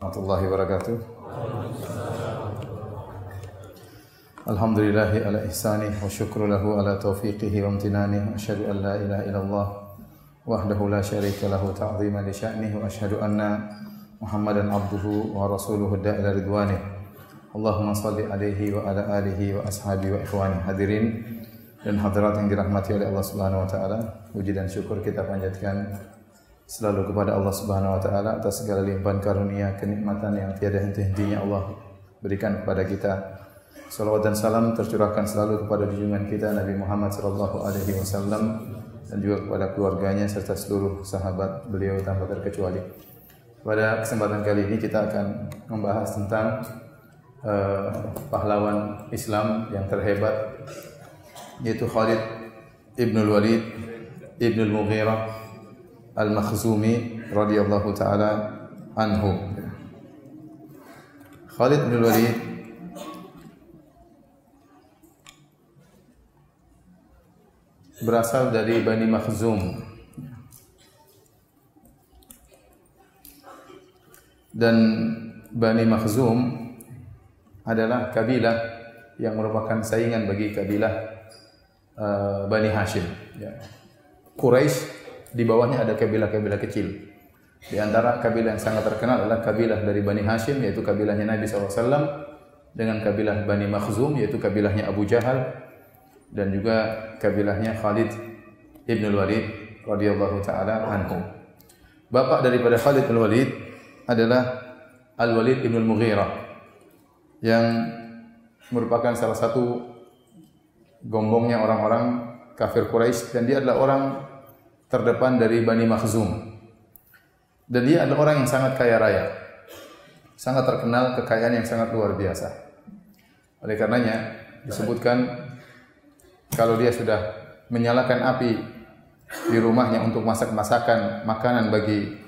warahmatullahi wabarakatuh. Alhamdulillahi ala ihsanih wa syukru lahu ala taufiqihi wa amtinanih wa asyhadu an la ilaha illallah wahdahu la syarika lahu ta'ziman li sya'nih wa asyhadu anna Muhammadan abduhu wa rasuluhu da'ila ridwanih. Allahumma salli alaihi wa ala alihi wa ashabi wa ikhwani hadirin dan hadirat yang dirahmati oleh Allah Subhanahu wa taala. Puji dan syukur kita panjatkan selalu kepada Allah Subhanahu wa taala atas segala limpahan karunia kenikmatan yang tiada henti-hentinya Allah berikan kepada kita. Salawat dan salam tercurahkan selalu kepada junjungan kita Nabi Muhammad sallallahu alaihi wasallam dan juga kepada keluarganya serta seluruh sahabat beliau tanpa terkecuali. Pada kesempatan kali ini kita akan membahas tentang uh, pahlawan Islam yang terhebat yaitu Khalid Ibnul Walid Ibnul Mughirah Al-Makhzumi radhiyallahu taala anhu. Khalid bin Walid berasal dari Bani Makhzum. Dan Bani Makhzum adalah kabilah yang merupakan saingan bagi kabilah uh, Bani Hashim. Ya. Quraisy di bawahnya ada kabilah-kabilah kecil. Di antara kabilah yang sangat terkenal adalah kabilah dari Bani Hashim yaitu kabilahnya Nabi SAW dengan kabilah Bani Makhzum yaitu kabilahnya Abu Jahal dan juga kabilahnya Khalid ibn Walid radhiyallahu taala anhu. Bapak daripada Khalid bin Walid adalah Al Walid ibn Mughirah yang merupakan salah satu gombongnya orang-orang kafir Quraisy dan dia adalah orang terdepan dari Bani Makhzum. Dan dia adalah orang yang sangat kaya raya. Sangat terkenal kekayaan yang sangat luar biasa. Oleh karenanya disebutkan kalau dia sudah menyalakan api di rumahnya untuk masak-masakan makanan bagi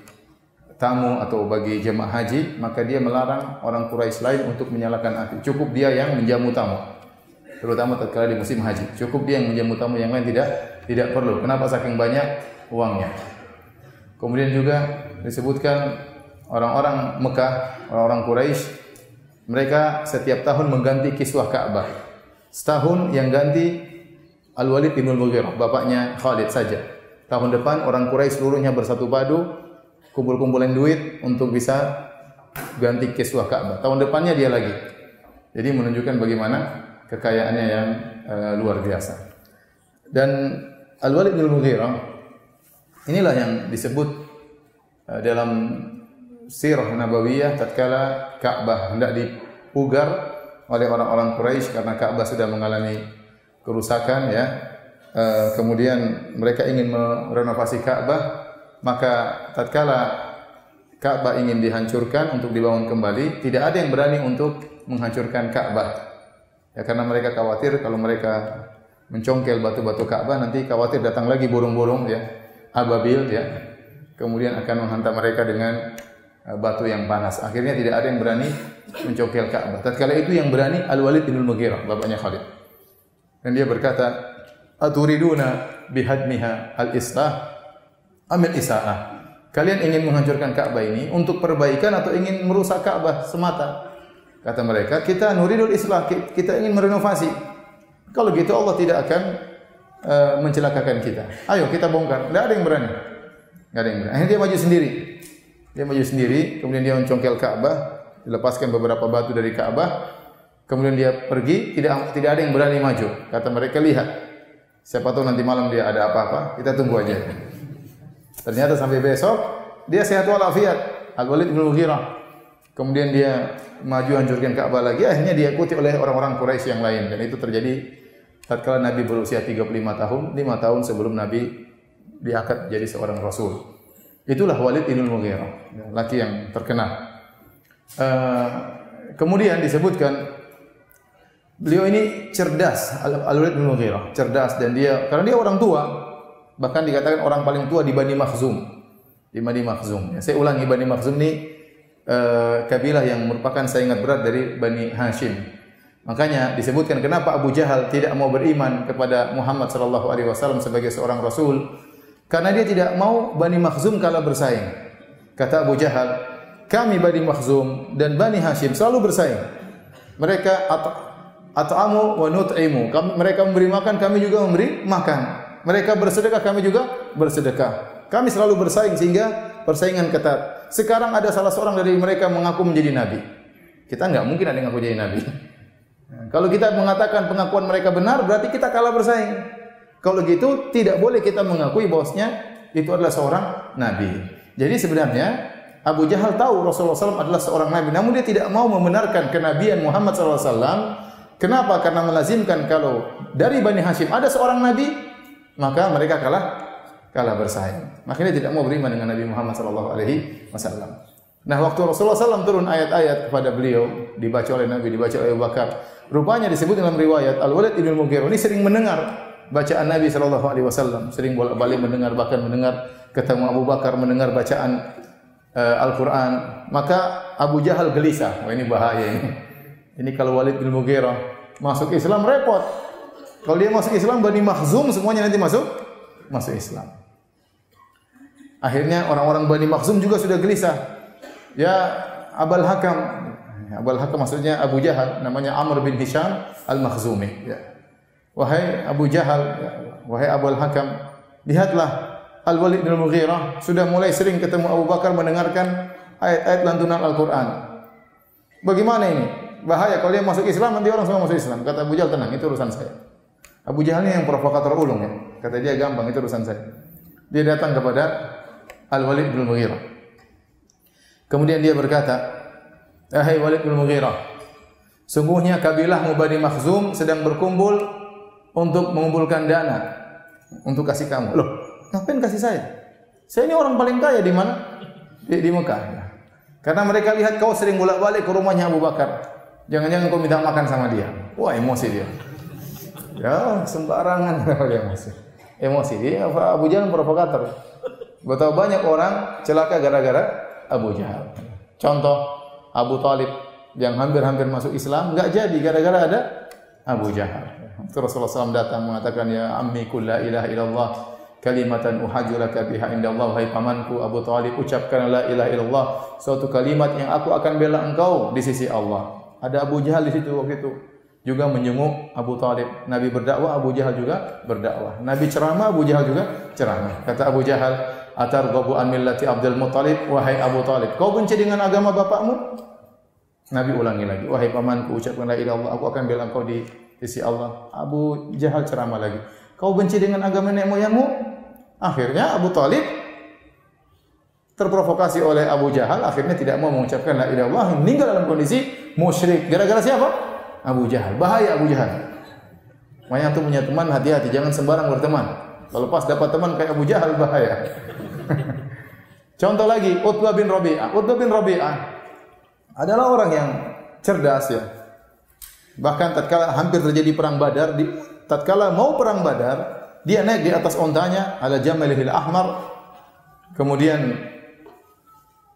tamu atau bagi jemaah haji, maka dia melarang orang Quraisy lain untuk menyalakan api. Cukup dia yang menjamu tamu. Terutama tatkala di musim haji. Cukup dia yang menjamu tamu yang lain tidak tidak perlu. Kenapa saking banyak uangnya. Kemudian juga disebutkan orang-orang Mekah, orang-orang Quraisy, mereka setiap tahun mengganti kiswah Ka'bah. Setahun yang ganti Al-Walid bin Mughirah, bapaknya Khalid saja. Tahun depan orang Quraisy seluruhnya bersatu padu, kumpul-kumpulin duit untuk bisa ganti kiswah Ka'bah. Tahun depannya dia lagi. Jadi menunjukkan bagaimana kekayaannya yang uh, luar biasa. Dan Al-Walid bin Mughirah Inilah yang disebut uh, dalam sirah nabawiyah tatkala Ka'bah hendak dipugar oleh orang-orang Quraisy karena Ka'bah sudah mengalami kerusakan ya. Uh, kemudian mereka ingin merenovasi Ka'bah, maka tatkala Ka'bah ingin dihancurkan untuk dibangun kembali, tidak ada yang berani untuk menghancurkan Ka'bah. Ya karena mereka khawatir kalau mereka mencongkel batu-batu Ka'bah nanti khawatir datang lagi burung-burung ya ababil ya. Kemudian akan menghantam mereka dengan uh, batu yang panas. Akhirnya tidak ada yang berani mencongkel Ka'bah. Tatkala itu yang berani Al-Walid bin Mughirah, bapaknya Khalid. Dan dia berkata, "Aturiduna bihadmiha al-islah amil isaah?" Kalian ingin menghancurkan Ka'bah ini untuk perbaikan atau ingin merusak Ka'bah semata? Kata mereka, kita nuridul islah, kita ingin merenovasi. Kalau gitu Allah tidak akan uh, mencelakakan kita. Ayo kita bongkar. Tidak ada yang berani. Tidak ada yang berani. Akhirnya dia maju sendiri. Dia maju sendiri, kemudian dia mencongkel Ka'bah, dilepaskan beberapa batu dari Ka'bah, kemudian dia pergi, tidak tidak ada yang berani maju. Kata mereka, lihat. Siapa tahu nanti malam dia ada apa-apa, kita tunggu aja. Ternyata sampai besok dia sehat walafiat. Al-Walid bin Mughirah. Kemudian dia maju hancurkan Ka'bah lagi, akhirnya diikuti oleh orang-orang Quraisy yang lain dan itu terjadi tatkala Nabi berusia 35 tahun, 5 tahun sebelum Nabi diangkat jadi seorang rasul. Itulah Walid bin Mughirah, laki yang terkenal. Uh, kemudian disebutkan beliau ini cerdas, Al-Walid bin Mughirah, cerdas dan dia karena dia orang tua, bahkan dikatakan orang paling tua di Bani Makhzum. Di Bani Makhzum. Ya, saya ulangi Bani Makhzum ini uh, kabilah yang merupakan saingan berat dari Bani Hashim. Makanya disebutkan kenapa Abu Jahal tidak mau beriman kepada Muhammad sallallahu alaihi wasallam sebagai seorang rasul karena dia tidak mau Bani Makhzum kalah bersaing. Kata Abu Jahal, kami Bani Makhzum dan Bani Hashim selalu bersaing. Mereka at'amu wa nut'imu. Mereka memberi makan, kami juga memberi makan. Mereka bersedekah, kami juga bersedekah. Kami selalu bersaing sehingga persaingan ketat. Sekarang ada salah seorang dari mereka mengaku menjadi nabi. Kita enggak mungkin ada yang mengaku jadi nabi. Kalau kita mengatakan pengakuan mereka benar, berarti kita kalah bersaing. Kalau gitu, tidak boleh kita mengakui bahwasanya itu adalah seorang nabi. Jadi sebenarnya Abu Jahal tahu Rasulullah SAW adalah seorang nabi, namun dia tidak mau membenarkan kenabian Muhammad SAW. Kenapa? Karena melazimkan kalau dari Bani Hashim ada seorang nabi, maka mereka kalah kalah bersaing. Makanya tidak mau beriman dengan Nabi Muhammad SAW. Nah, waktu Rasulullah SAW turun ayat-ayat kepada beliau, dibaca oleh Nabi, dibaca oleh Abu Bakar, Rupanya disebut dalam riwayat Al-Walid ibn Mughirah ini sering mendengar bacaan Nabi sallallahu alaihi wasallam, sering bolak-balik mendengar bahkan mendengar ketemu Abu Bakar mendengar bacaan uh, Al-Qur'an. Maka Abu Jahal gelisah, wah ini bahaya ini. Ini kalau Walid bin Mughirah masuk Islam repot. Kalau dia masuk Islam Bani Makhzum semuanya nanti masuk masuk Islam. Akhirnya orang-orang Bani Makhzum juga sudah gelisah. Ya Abul Hakam Abul Hakam maksudnya Abu Jahal, namanya Amr bin Hisham Al-Makhzumi. Ya. Wahai Abu Jahal, ya. wahai Abul Hakam, lihatlah Al-Walid bin Mughirah sudah mulai sering ketemu Abu Bakar mendengarkan ayat-ayat lantunan Al-Quran. Bagaimana ini? Bahaya kalau dia masuk Islam nanti orang semua masuk Islam. Kata Abu Jahal tenang, itu urusan saya. Abu Jahal ini yang provokator ulung ya. Kata dia gampang, itu urusan saya. Dia datang kepada Al-Walid bin Mughirah. Kemudian dia berkata, Ahai Walid bin Mughirah, sungguhnya kabilah Mubani Makhzum sedang berkumpul untuk mengumpulkan dana untuk kasih kamu. Loh, ngapain kasih saya? Saya ini orang paling kaya di mana? Di, di Mekah. Karena mereka lihat kau sering bolak-balik ke rumahnya Abu Bakar. Jangan-jangan kau minta makan sama dia. Wah, emosi dia. Ya, sembarangan dia emosi. Emosi dia Abu Jahal provokator. Betapa banyak orang celaka gara-gara Abu Jahal. Contoh, Abu Talib yang hampir-hampir masuk Islam nggak jadi gara-gara ada Abu Jahal. Rasulullah SAW datang mengatakan ya ammi la ilaha illallah kalimatan uhajju laka biha indallah wahai pamanku Abu Talib ucapkan la ilaha illallah suatu kalimat yang aku akan bela engkau di sisi Allah. Ada Abu Jahal di situ waktu itu juga menjenguk Abu Talib. Nabi berdakwah, Abu Jahal juga berdakwah. Nabi ceramah, Abu Jahal juga ceramah. Kata Abu Jahal, Atar gobu an millati Abdul Muttalib wahai Abu Talib. Kau benci dengan agama bapakmu? Nabi ulangi lagi wahai pamanku ucapkan la ilaha aku akan bela engkau di sisi Allah. Abu Jahal ceramah lagi kau benci dengan agama nenek moyangmu? Akhirnya Abu Talib terprovokasi oleh Abu Jahal akhirnya tidak mau mengucapkan la ilaha illallah meninggal dalam kondisi musyrik. Gara-gara siapa? Abu Jahal. Bahaya Abu Jahal. Makanya tuh punya teman hati-hati jangan sembarang berteman. Kalau pas dapat teman kayak Abu Jahal bahaya. Contoh lagi, Utbah bin Rabi'ah. Utbah bin Rabi'ah adalah orang yang cerdas ya. Bahkan tatkala hampir terjadi perang Badar, di, tatkala mau perang Badar, dia naik di atas ontanya ala Jamalil Ahmar. Kemudian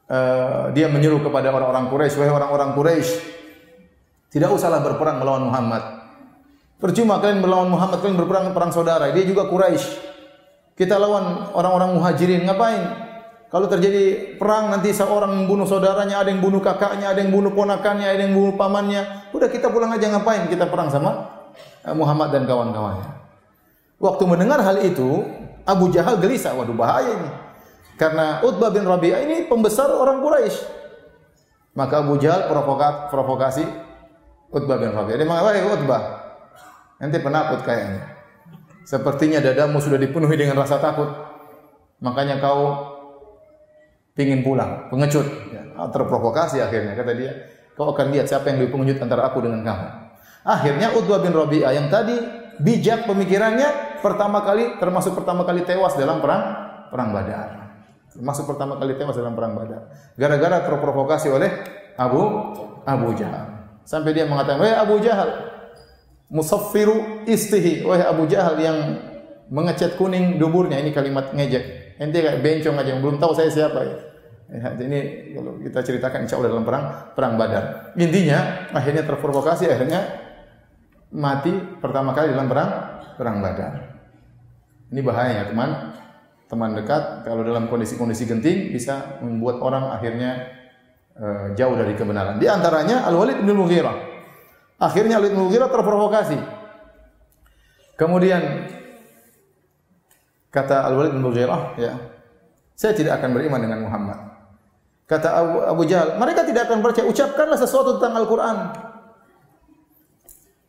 uh, dia menyeru kepada orang-orang Quraisy, wahai orang-orang Quraisy, tidak usahlah berperang melawan Muhammad. Percuma kalian melawan Muhammad, kalian berperang perang saudara. Dia juga Quraisy. Kita lawan orang-orang muhajirin, ngapain? Kalau terjadi perang nanti seorang membunuh saudaranya, ada yang bunuh kakaknya, ada yang bunuh ponakannya, ada yang bunuh pamannya. Udah kita pulang aja ngapain? Kita perang sama eh, Muhammad dan kawan-kawannya. Waktu mendengar hal itu, Abu Jahal gelisah. Waduh bahaya ini. Karena Utbah bin Rabi'ah ini pembesar orang Quraisy. Maka Abu Jahal provokasi Utbah bin Rabi'ah. Dia mengatakan, Utbah, nanti penakut kayaknya. Sepertinya dadamu sudah dipenuhi dengan rasa takut. Makanya kau pingin pulang, pengecut, ya, terprovokasi akhirnya kata dia, kau akan lihat siapa yang lebih pengecut antara aku dengan kamu. Akhirnya Utbah bin Rabi'ah yang tadi bijak pemikirannya pertama kali termasuk pertama kali tewas dalam perang perang Badar. Termasuk pertama kali tewas dalam perang Badar. Gara-gara terprovokasi oleh Abu Abu Jahal. Sampai dia mengatakan, "Wahai Abu Jahal, musaffiru istihi." Wahai Abu Jahal yang mengecat kuning duburnya ini kalimat ngejek. Ente kayak bencong aja yang belum tahu saya siapa ya. Ya, ini kalau kita ceritakan insya Allah dalam perang perang Badar. Intinya akhirnya terprovokasi akhirnya mati pertama kali dalam perang perang Badar. Ini bahaya ya teman teman dekat kalau dalam kondisi-kondisi genting bisa membuat orang akhirnya uh, jauh dari kebenaran. Di antaranya Al-Walid bin Mughirah. Akhirnya Al-Walid bin Mughirah terprovokasi. Kemudian kata Al-Walid bin Mughirah, ya, saya tidak akan beriman dengan Muhammad. Kata Abu, Abu Jahal, mereka tidak akan percaya. Ucapkanlah sesuatu tentang Al-Quran.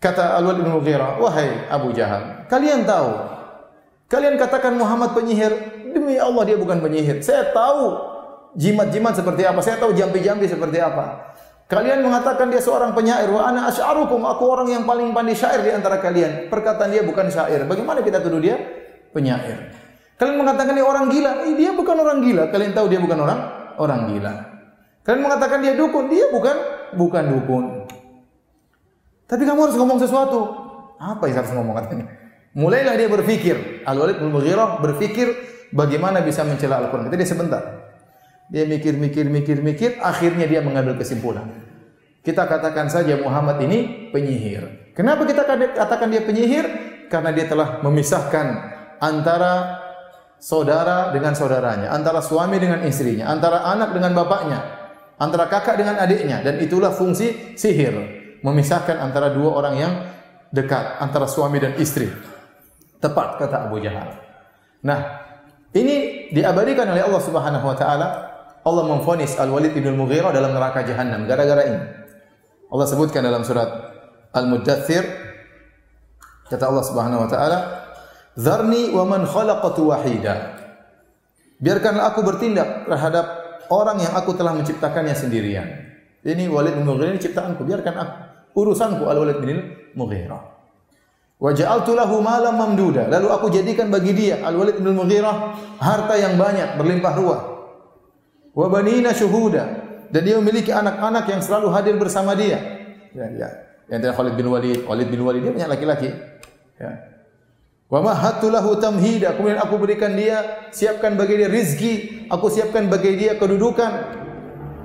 Kata Al-Walid bin Mughirah, wahai Abu Jahal, kalian tahu, kalian katakan Muhammad penyihir, demi Allah dia bukan penyihir. Saya tahu jimat-jimat seperti apa, saya tahu jampi-jampi seperti apa. Kalian mengatakan dia seorang penyair, wa ana asy'arukum, aku orang yang paling pandai syair di antara kalian. Perkataan dia bukan syair. Bagaimana kita tuduh dia penyair? Kalian mengatakan dia orang gila, eh, dia bukan orang gila. Kalian tahu dia bukan orang orang gila. Kalian mengatakan dia dukun, dia bukan bukan dukun. Tapi kamu harus ngomong sesuatu. Apa yang harus ngomong katanya? Mulailah dia berpikir. Al-Walid bin Mughirah berpikir bagaimana bisa mencela Al-Quran. Itu dia sebentar. Dia mikir, mikir, mikir, mikir. Akhirnya dia mengambil kesimpulan. Kita katakan saja Muhammad ini penyihir. Kenapa kita katakan dia penyihir? Karena dia telah memisahkan antara saudara dengan saudaranya, antara suami dengan istrinya, antara anak dengan bapaknya, antara kakak dengan adiknya. Dan itulah fungsi sihir memisahkan antara dua orang yang dekat, antara suami dan istri. Tepat kata Abu Jahal. Nah, ini diabadikan oleh Allah Subhanahu wa taala. Allah memfonis Al-Walid bin Mughirah dalam neraka jahanam gara-gara ini. Allah sebutkan dalam surat Al-Muddathir kata Allah Subhanahu wa taala, "Dzarni wa man khalaqatu wahida." Biarkanlah aku bertindak terhadap orang yang aku telah menciptakannya sendirian. Ini Walid bin Mughirah ini ciptaanku, biarkan aku urusanku Al-Walid bin Mughirah. Wa ja'altu lahu malam mamduda. Lalu aku jadikan bagi dia Al-Walid bin Mughirah harta yang banyak, berlimpah ruah. Wa banina syuhuda. Dan dia memiliki anak-anak yang selalu hadir bersama dia. Ya, ya. Yang Khalid bin Walid, Walid bin Walid dia punya laki-laki. Ya. Wa mahattu lahu tamhida. Kemudian aku berikan dia, siapkan bagi dia rizki, aku siapkan bagi dia kedudukan.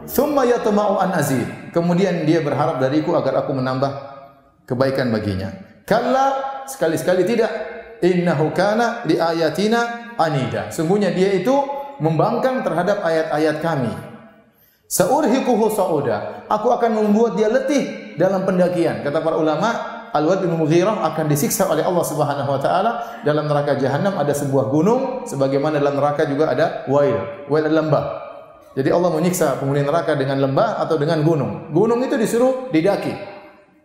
Thumma yatma'u an azid. Kemudian dia berharap dariku agar aku menambah kebaikan baginya. Kalla sekali-sekali tidak. Innahu kana li ayatina anida. Sungguhnya dia itu membangkang terhadap ayat-ayat kami. Saurhiquhu sauda. Aku akan membuat dia letih dalam pendakian. Kata para ulama, Al-Wad bin Mughirah akan disiksa oleh Allah Subhanahu wa taala dalam neraka jahanam ada sebuah gunung sebagaimana dalam neraka juga ada wail. Wail adalah lembah. Jadi Allah menyiksa penghuni neraka dengan lembah atau dengan gunung. Gunung itu disuruh didaki.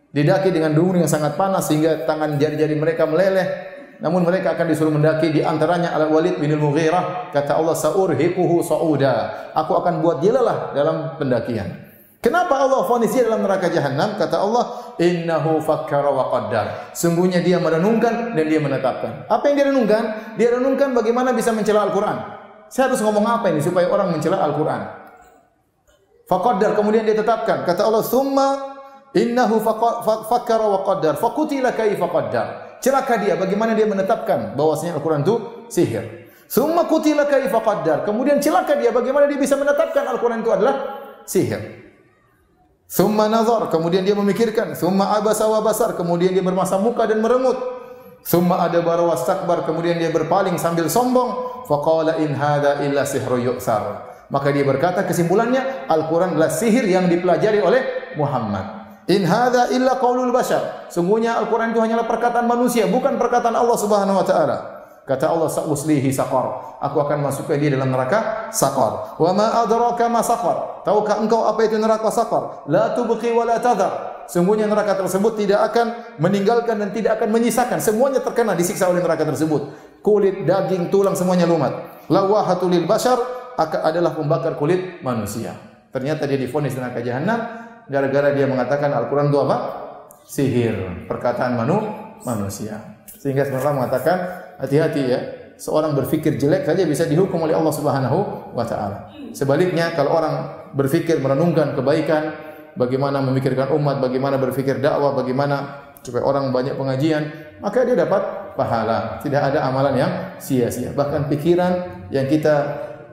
Didaki dengan gunung yang sangat panas sehingga tangan jari-jari mereka meleleh. Namun mereka akan disuruh mendaki di antaranya Al Walid bin Al Mughirah. Kata Allah saurhiquhu sauda. Aku akan buat dia lelah dalam pendakian. Kenapa Allah vonis dia dalam neraka jahanam? Kata Allah, innahu fakkara wa qaddar. Sungguhnya dia merenungkan dan dia menetapkan. Apa yang dia renungkan? Dia renungkan bagaimana bisa mencela Al-Qur'an. Saya harus ngomong apa ini supaya orang mencela Al-Quran? Faqaddar kemudian dia tetapkan. Kata Allah, "Tsumma innahu fakkara wa qaddar, faqutila kaifa qaddar." Celaka dia bagaimana dia menetapkan bahwasanya Al-Quran itu sihir. Tsumma qutila kaifa qaddar. Kemudian celaka dia bagaimana dia bisa menetapkan Al-Quran itu adalah sihir. Tsumma nazar, kemudian dia memikirkan, tsumma abasa wa basar, kemudian dia bermasa muka dan merengut. Summa ada wastakbar, kemudian dia berpaling sambil sombong. Faqala in hadza illa sihru yu'sar. Maka dia berkata kesimpulannya Al-Quran adalah sihir yang dipelajari oleh Muhammad. In hadza illa qaulul bashar. Sungguhnya Al-Quran itu hanyalah perkataan manusia, bukan perkataan Allah Subhanahu wa taala. Kata Allah sa'uslihi saqar. Aku akan masukkan dia dalam neraka saqar. Wa ma adraka ma saqar. Tahukah engkau apa itu neraka saqar? La tubqi wa la tadhar. Sungguhnya neraka tersebut tidak akan meninggalkan dan tidak akan menyisakan. Semuanya terkena disiksa oleh neraka tersebut. Kulit, daging, tulang semuanya lumat. Lawahatul lil bashar adalah pembakar kulit manusia. Ternyata dia difonis neraka jahanam gara-gara dia mengatakan Al-Qur'an itu apa? Sihir, perkataan manu manusia. Sehingga sebenarnya mengatakan hati-hati ya. Seorang berfikir jelek saja bisa dihukum oleh Allah Subhanahu wa taala. Sebaliknya kalau orang berfikir merenungkan kebaikan, bagaimana memikirkan umat, bagaimana berfikir dakwah, bagaimana supaya orang banyak pengajian, maka dia dapat pahala. Tidak ada amalan yang sia-sia. Bahkan pikiran yang kita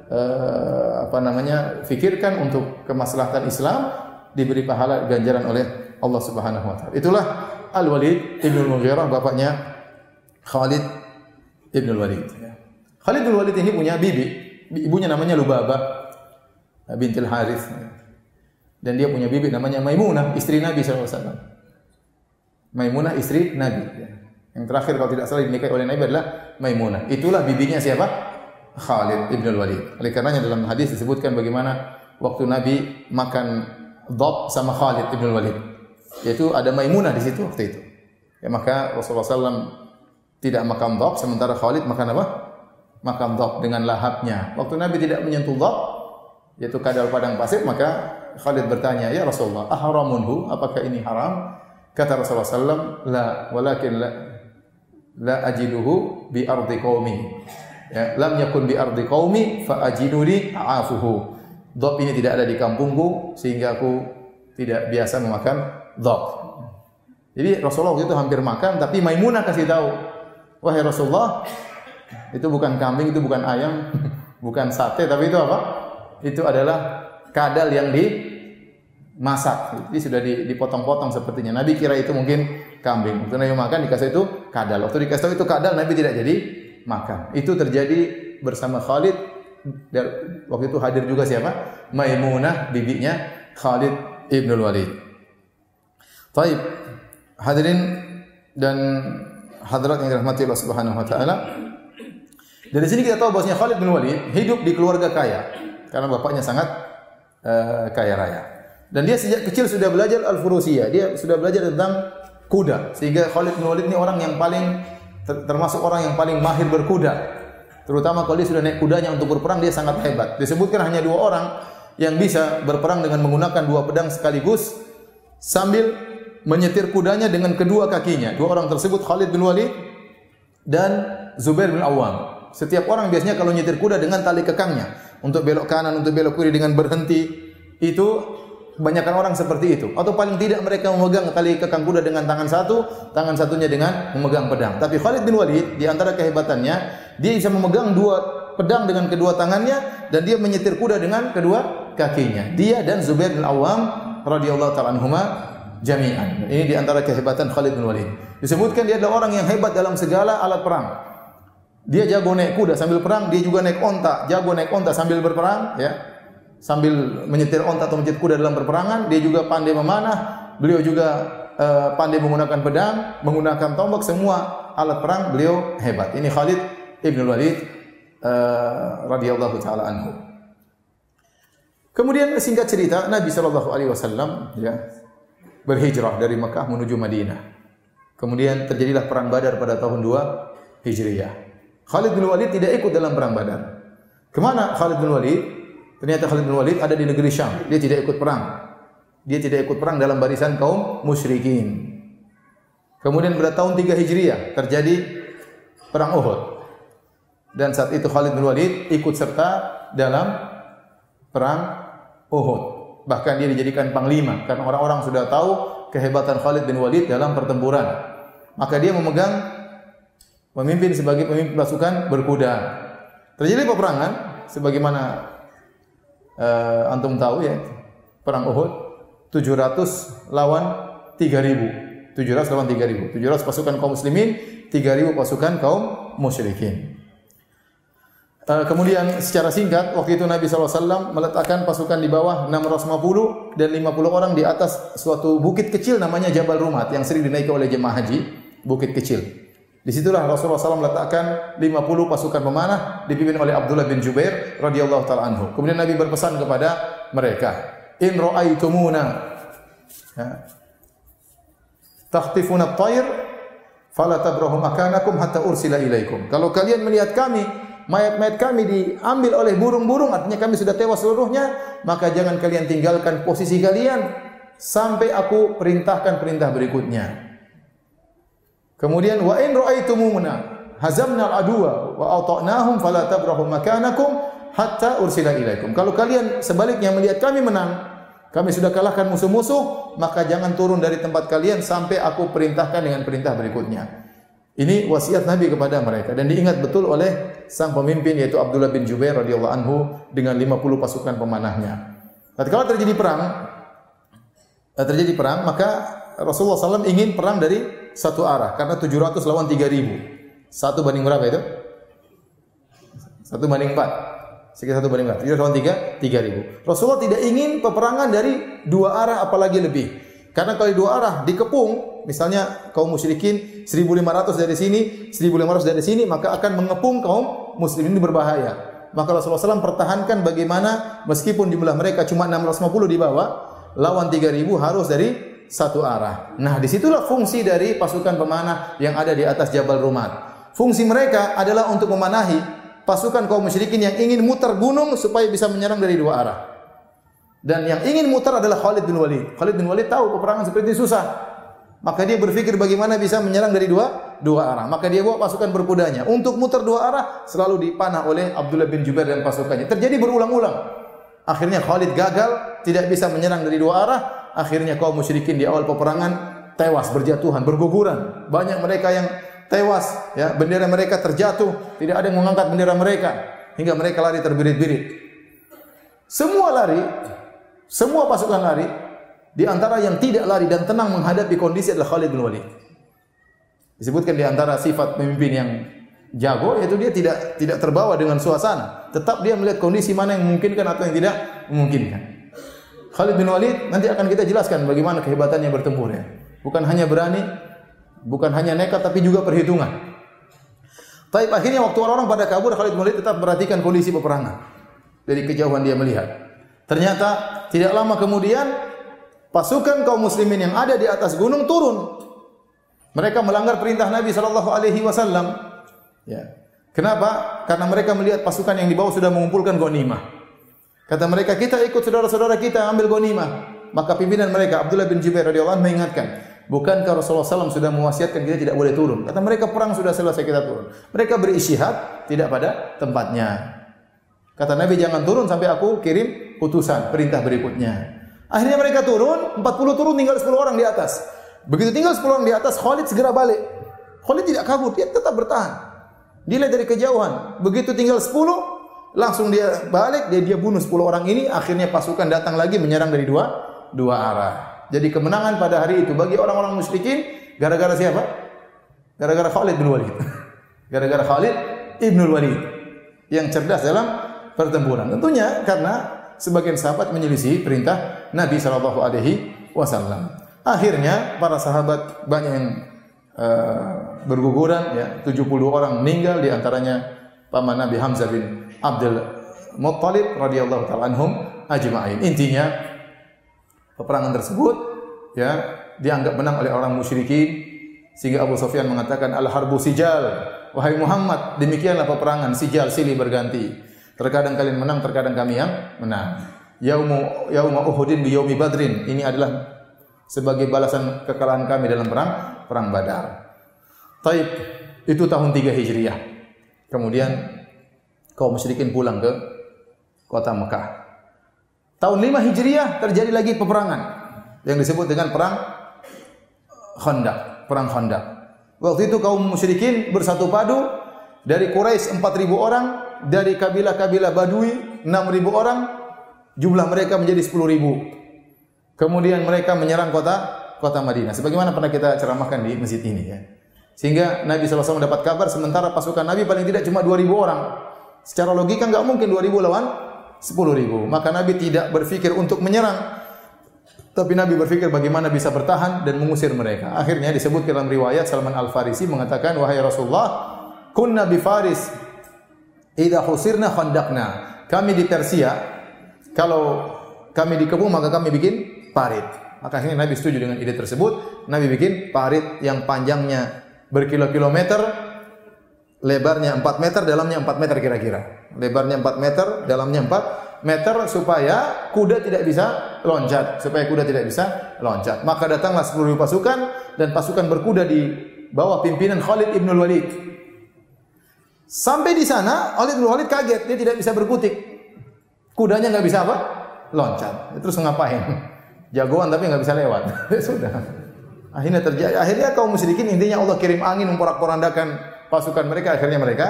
eh, apa namanya fikirkan untuk kemaslahatan Islam diberi pahala ganjaran oleh Allah Subhanahu wa taala. Itulah Al-Walid Ibnu Mughirah bapaknya Khalid Ibnu Walid. Khalid bin Walid ini punya bibi, ibunya namanya Lubaba bintil Harith. dan dia punya bibi namanya Maimunah, istri Nabi SAW. Maimunah istri Nabi. Yang terakhir kalau tidak salah dinikahi oleh Nabi adalah Maimunah. Itulah bibinya siapa? Khalid ibn al-Walid. Oleh karenanya dalam hadis disebutkan bagaimana waktu Nabi makan dhab sama Khalid ibn al-Walid. Yaitu ada Maimunah di situ waktu itu. Ya, maka Rasulullah SAW tidak makan dhab sementara Khalid makan apa? Makan dhab dengan lahapnya. Waktu Nabi tidak menyentuh dhab yaitu kadal padang pasir maka Khalid bertanya, "Ya Rasulullah, ahramunhu? Apakah ini haram?" Kata Rasulullah SAW, "La, walakin la, la ajiduhu bi ardi qaumi." Ya, lam yakun bi ardi qaumi fa ajiduni a'afuhu. Dhab ini tidak ada di kampungku sehingga aku tidak biasa memakan dhab. Jadi Rasulullah itu hampir makan tapi Maimunah kasih tahu, "Wahai Rasulullah, itu bukan kambing, itu bukan ayam, bukan sate, tapi itu apa? Itu adalah kadal yang dimasak. Jadi sudah dipotong-potong sepertinya. Nabi kira itu mungkin kambing. Waktu Nabi makan dikasih itu kadal. Waktu dikasih tahu itu kadal, Nabi tidak jadi makan. Itu terjadi bersama Khalid. Waktu itu hadir juga siapa? Maimunah, bibinya Khalid ibn Walid. Taib. Hadirin dan hadirat yang dirahmati Allah Subhanahu wa taala. Dari sini kita tahu bahwasanya Khalid bin Walid hidup di keluarga kaya karena bapaknya sangat uh, kaya raya. Dan dia sejak kecil sudah belajar al-furusiyah. Dia sudah belajar tentang kuda. Sehingga Khalid bin Walid ini orang yang paling termasuk orang yang paling mahir berkuda. Terutama kalau dia sudah naik kudanya untuk berperang dia sangat hebat. Disebutkan hanya dua orang yang bisa berperang dengan menggunakan dua pedang sekaligus sambil menyetir kudanya dengan kedua kakinya. Dua orang tersebut Khalid bin Walid dan Zubair bin Awam. Setiap orang biasanya kalau nyetir kuda dengan tali kekangnya untuk belok kanan, untuk belok kiri dengan berhenti. Itu kebanyakan orang seperti itu. Atau paling tidak mereka memegang tali kekang kuda dengan tangan satu, tangan satunya dengan memegang pedang. Tapi Khalid bin Walid di antara kehebatannya, dia bisa memegang dua pedang dengan kedua tangannya dan dia menyetir kuda dengan kedua kakinya. Dia dan Zubair bin Awam radhiyallahu taala anhuma jami'an. Ini di antara kehebatan Khalid bin Walid. Disebutkan dia adalah orang yang hebat dalam segala alat perang. Dia jago naik kuda sambil perang, dia juga naik onta, jago naik onta sambil berperang, ya. Sambil menyetir onta atau menyetir kuda dalam perperangan, dia juga pandai memanah, beliau juga uh, pandai menggunakan pedang, menggunakan tombak, semua alat perang beliau hebat. Ini Khalid Ibn Walid uh, radhiyallahu taala anhu. Kemudian singkat cerita Nabi Shallallahu alaihi wasallam ya berhijrah dari Mekah menuju Madinah. Kemudian terjadilah perang Badar pada tahun 2 Hijriah. Khalid bin Walid tidak ikut dalam perang Badar. Ke mana Khalid bin Walid? Ternyata Khalid bin Walid ada di negeri Syam. Dia tidak ikut perang. Dia tidak ikut perang dalam barisan kaum musyrikin. Kemudian pada tahun 3 Hijriah terjadi perang Uhud. Dan saat itu Khalid bin Walid ikut serta dalam perang Uhud. Bahkan dia dijadikan panglima karena orang-orang sudah tahu kehebatan Khalid bin Walid dalam pertempuran. Maka dia memegang Pemimpin sebagai pemimpin pasukan berkuda. Terjadi peperangan sebagaimana uh, antum tahu ya, perang Uhud 700 lawan 3000. 700 lawan 3000. 700 pasukan kaum muslimin, 3000 pasukan kaum musyrikin. Uh, kemudian secara singkat waktu itu Nabi SAW meletakkan pasukan di bawah 650 dan 50 orang di atas suatu bukit kecil namanya Jabal Rumat yang sering dinaiki oleh jemaah haji, bukit kecil. Di situlah Rasulullah SAW meletakkan 50 pasukan pemanah dipimpin oleh Abdullah bin Jubair radhiyallahu taala anhu. Kemudian Nabi berpesan kepada mereka, "In ra'aitumuna ya, takhtifuna at-tayr fala tabrahu makanakum hatta ursila ilaikum." Kalau kalian melihat kami mayat-mayat kami diambil oleh burung-burung, artinya kami sudah tewas seluruhnya, maka jangan kalian tinggalkan posisi kalian sampai aku perintahkan perintah berikutnya. Kemudian wa in ra'aitumuna hazamna al-adwa wa ata'nahum fala tabrahu makanakum hatta ursila ilaikum. Kalau kalian sebaliknya melihat kami menang, kami sudah kalahkan musuh-musuh, maka jangan turun dari tempat kalian sampai aku perintahkan dengan perintah berikutnya. Ini wasiat Nabi kepada mereka dan diingat betul oleh sang pemimpin yaitu Abdullah bin Jubair radhiyallahu anhu dengan 50 pasukan pemanahnya. kalau terjadi perang, eh, terjadi perang, maka Rasulullah SAW ingin perang dari satu arah karena 700 lawan 3000. Satu banding berapa itu? Satu banding empat. Sekitar satu banding berapa? Jadi lawan tiga, tiga ribu. Rasulullah tidak ingin peperangan dari dua arah apalagi lebih. Karena kalau dua arah dikepung, misalnya kaum musyrikin 1500 dari sini, 1500 dari sini, maka akan mengepung kaum muslimin ini berbahaya. Maka Rasulullah SAW pertahankan bagaimana meskipun jumlah mereka cuma 650 di bawah, lawan 3000 harus dari satu arah. Nah, di situlah fungsi dari pasukan pemanah yang ada di atas Jabal Rumat. Fungsi mereka adalah untuk memanahi pasukan kaum musyrikin yang ingin muter gunung supaya bisa menyerang dari dua arah. Dan yang ingin muter adalah Khalid bin Walid. Khalid bin Walid tahu peperangan seperti ini susah. Maka dia berpikir bagaimana bisa menyerang dari dua dua arah. Maka dia bawa pasukan berkudanya. Untuk muter dua arah selalu dipanah oleh Abdullah bin Jubair dan pasukannya. Terjadi berulang-ulang. Akhirnya Khalid gagal, tidak bisa menyerang dari dua arah. Akhirnya kaum musyrikin di awal peperangan tewas berjatuhan, berguguran. Banyak mereka yang tewas, ya, bendera mereka terjatuh, tidak ada yang mengangkat bendera mereka hingga mereka lari terbirit-birit. Semua lari, semua pasukan lari, di antara yang tidak lari dan tenang menghadapi kondisi adalah Khalid bin Walid. Disebutkan di antara sifat pemimpin yang jago yaitu dia tidak tidak terbawa dengan suasana. Tetap dia melihat kondisi mana yang memungkinkan atau yang tidak memungkinkan. Khalid bin Walid nanti akan kita jelaskan bagaimana kehebatannya bertempur ya. Bukan hanya berani, bukan hanya nekat tapi juga perhitungan. Tapi akhirnya waktu orang-orang pada kabur Khalid bin Walid tetap perhatikan kondisi peperangan. Dari kejauhan dia melihat. Ternyata tidak lama kemudian pasukan kaum muslimin yang ada di atas gunung turun. Mereka melanggar perintah Nabi sallallahu alaihi wasallam. Ya. Kenapa? Karena mereka melihat pasukan yang di bawah sudah mengumpulkan ghanimah. Kata mereka, kita ikut saudara-saudara kita ambil ghanimah. Maka pimpinan mereka Abdullah bin Jubair radhiyallahu anhu mengingatkan, Bukankah Rasulullah SAW sudah mewasiatkan kita tidak boleh turun? Kata mereka perang sudah selesai kita turun. Mereka berisyihad tidak pada tempatnya. Kata Nabi jangan turun sampai aku kirim utusan perintah berikutnya. Akhirnya mereka turun, 40 turun tinggal 10 orang di atas. Begitu tinggal 10 orang di atas, Khalid segera balik. Khalid tidak kabur, dia tetap bertahan. Dilihat dari kejauhan. Begitu tinggal 10, langsung dia balik, dia dia bunuh 10 orang ini, akhirnya pasukan datang lagi menyerang dari dua dua arah. Jadi kemenangan pada hari itu bagi orang-orang musyrikin gara-gara siapa? Gara-gara Khalid bin Walid. Gara-gara Khalid ibn Walid yang cerdas dalam pertempuran. Tentunya karena sebagian sahabat menyelisih perintah Nabi Shallallahu Alaihi Wasallam. Akhirnya para sahabat banyak yang uh, berguguran, ya 70 orang meninggal di antaranya paman Nabi Hamzah bin Abdul Muttalib radhiyallahu taala anhum ajma'in. Intinya peperangan tersebut ya dianggap menang oleh orang musyrikin sehingga Abu Sufyan mengatakan al harbu sijal wahai Muhammad demikianlah peperangan sijal silih berganti Terkadang kalian menang, terkadang kami yang menang. Yaumu yauma Uhudin bi yaumi Badrin. Ini adalah sebagai balasan kekalahan kami dalam perang perang Badar. Taib itu tahun 3 Hijriah. Kemudian kaum musyrikin pulang ke kota Mekah. Tahun 5 Hijriah terjadi lagi peperangan yang disebut dengan perang Khandaq, perang Khandaq. Waktu itu kaum musyrikin bersatu padu dari Quraisy 4000 orang dari kabilah-kabilah Badui 6000 orang, jumlah mereka menjadi 10000. Kemudian mereka menyerang kota kota Madinah. Sebagaimana pernah kita ceramahkan di masjid ini ya. Sehingga Nabi SAW mendapat kabar sementara pasukan Nabi paling tidak cuma 2000 orang. Secara logika nggak mungkin 2000 lawan 10.000. Maka Nabi tidak berpikir untuk menyerang. Tapi Nabi berpikir bagaimana bisa bertahan dan mengusir mereka. Akhirnya disebut dalam riwayat Salman Al-Farisi mengatakan, Wahai Rasulullah, kunna bi Faris Idza husirna khandaqna. Kami di Persia kalau kami dikepung maka kami bikin parit. Maka akhirnya Nabi setuju dengan ide tersebut. Nabi bikin parit yang panjangnya berkilo-kilometer, lebarnya 4 meter, dalamnya 4 meter kira-kira. Lebarnya 4 meter, dalamnya 4 meter supaya kuda tidak bisa loncat, supaya kuda tidak bisa loncat. Maka datanglah 10.000 pasukan dan pasukan berkuda di bawah pimpinan Khalid ibn Walid. Sampai di sana, Khalid bin Walid kaget, dia tidak bisa berkutik. Kudanya nggak bisa apa? Loncat. Terus ngapain? Jagoan tapi nggak bisa lewat. Sudah. Akhirnya terjadi. Akhirnya kaum musyrikin intinya Allah kirim angin memporak-porandakan pasukan mereka. Akhirnya mereka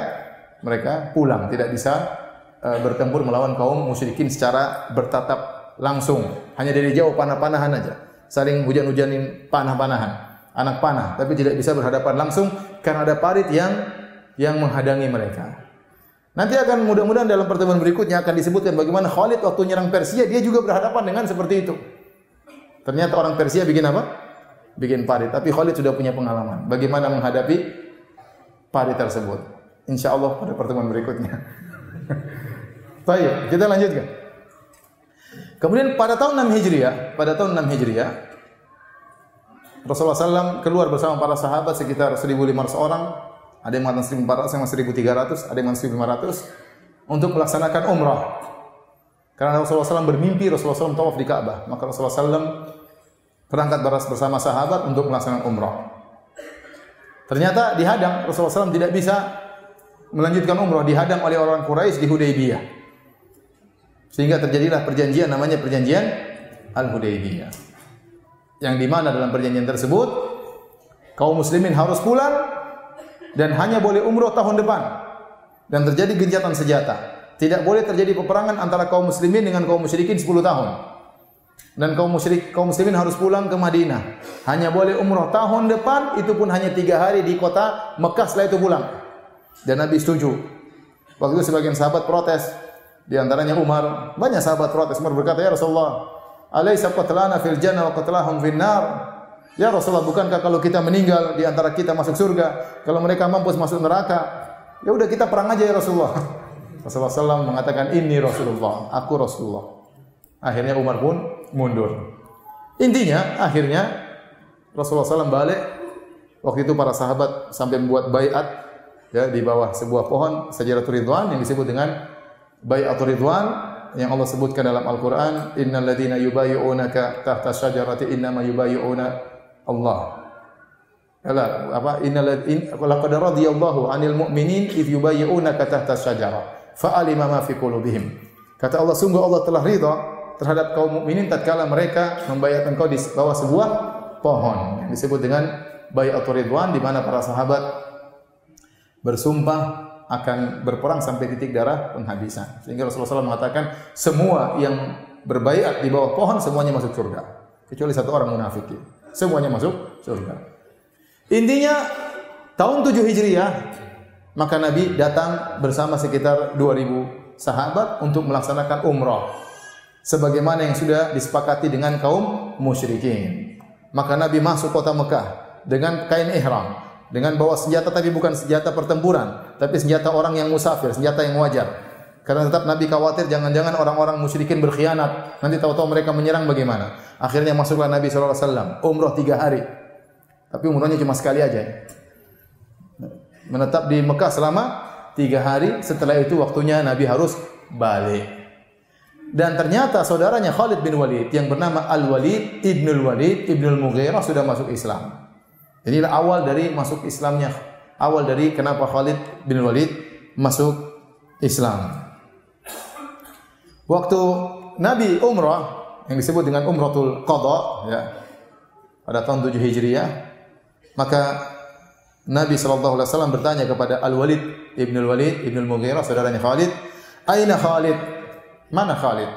mereka pulang, tidak bisa uh, bertempur melawan kaum musyrikin secara bertatap langsung. Hanya dari jauh panah-panahan aja. Saling hujan-hujanin panah-panahan. Anak panah, tapi tidak bisa berhadapan langsung karena ada parit yang yang menghadangi mereka. Nanti akan mudah-mudahan dalam pertemuan berikutnya akan disebutkan bagaimana Khalid waktu nyerang Persia dia juga berhadapan dengan seperti itu. Ternyata orang Persia bikin apa? Bikin parit. Tapi Khalid sudah punya pengalaman. Bagaimana menghadapi parit tersebut. Insya Allah pada pertemuan berikutnya. Baik, kita lanjutkan. Kemudian pada tahun 6 Hijriah, pada tahun 6 Hijriah, Rasulullah SAW keluar bersama para sahabat sekitar 1.500 orang ada yang mengatakan 1400, yang 1300, ada yang mengatakan 1500 untuk melaksanakan umrah. Karena Rasulullah SAW bermimpi Rasulullah SAW tawaf di Ka'bah, maka Rasulullah SAW berangkat bersama sahabat untuk melaksanakan umrah. Ternyata dihadang Rasulullah SAW tidak bisa melanjutkan umrah, dihadang oleh orang Quraisy di Hudaybiyah. Sehingga terjadilah perjanjian namanya perjanjian Al-Hudaybiyah. Yang di mana dalam perjanjian tersebut kaum muslimin harus pulang dan hanya boleh umroh tahun depan dan terjadi gencatan senjata. Tidak boleh terjadi peperangan antara kaum muslimin dengan kaum musyrikin 10 tahun. Dan kaum musyrik kaum muslimin harus pulang ke Madinah. Hanya boleh umroh tahun depan itu pun hanya tiga hari di kota Mekah setelah itu pulang. Dan Nabi setuju. Waktu itu sebagian sahabat protes. Di antaranya Umar. Banyak sahabat protes. Umar berkata, Ya Rasulullah, Alaysa qatlana fil jannah wa qatlahum fil nar? Ya Rasulullah, bukankah kalau kita meninggal di antara kita masuk surga, kalau mereka mampus masuk neraka, ya udah kita perang aja ya Rasulullah. Rasulullah SAW mengatakan ini Rasulullah, aku Rasulullah. Akhirnya Umar pun mundur. Intinya, akhirnya Rasulullah SAW balik. Waktu itu para sahabat sampai membuat bayat ya di bawah sebuah pohon Sajaratul Ridwan yang disebut dengan Bayatul Ridwan yang Allah sebutkan dalam Al-Qur'an, "Innal ladzina yubayyi'unaka tahta syajarati innama yubayyi'una Allah. Kala apa innal in laqad radiyallahu 'anil mu'minin idh yubayyi'unaka tahta syajarah fa'alima ma fi qulubihim. Kata Allah sungguh Allah telah ridha terhadap kaum mukminin tatkala mereka membayar engkau di bawah sebuah pohon yang disebut dengan bai'atul ridwan di mana para sahabat bersumpah akan berperang sampai titik darah penghabisan. Sehingga Rasulullah SAW mengatakan semua yang berbaiat di bawah pohon semuanya masuk surga kecuali satu orang munafik semuanya masuk surga. Intinya tahun 7 Hijriah maka Nabi datang bersama sekitar 2000 sahabat untuk melaksanakan umrah sebagaimana yang sudah disepakati dengan kaum musyrikin. Maka Nabi masuk kota Mekah dengan kain ihram, dengan bawa senjata tapi bukan senjata pertempuran, tapi senjata orang yang musafir, senjata yang wajar. Karena tetap Nabi khawatir jangan-jangan orang-orang musyrikin berkhianat. Nanti tahu-tahu mereka menyerang bagaimana. Akhirnya masuklah Nabi SAW. Umroh tiga hari. Tapi umrohnya cuma sekali aja. Menetap di Mekah selama tiga hari. Setelah itu waktunya Nabi harus balik. Dan ternyata saudaranya Khalid bin Walid yang bernama Al-Walid Ibnul Walid Ibnul Mughirah sudah masuk Islam. Inilah awal dari masuk Islamnya. Awal dari kenapa Khalid bin Walid masuk Islam. Waktu Nabi umrah yang disebut dengan umratul qadha ya pada tahun 7 Hijriah maka Nabi sallallahu alaihi wasallam bertanya kepada Al-Walid Ibnu Al-Walid Ibnu Al-Mughirah saudaranya Khalid, "Aina Khalid?" Mana Khalid?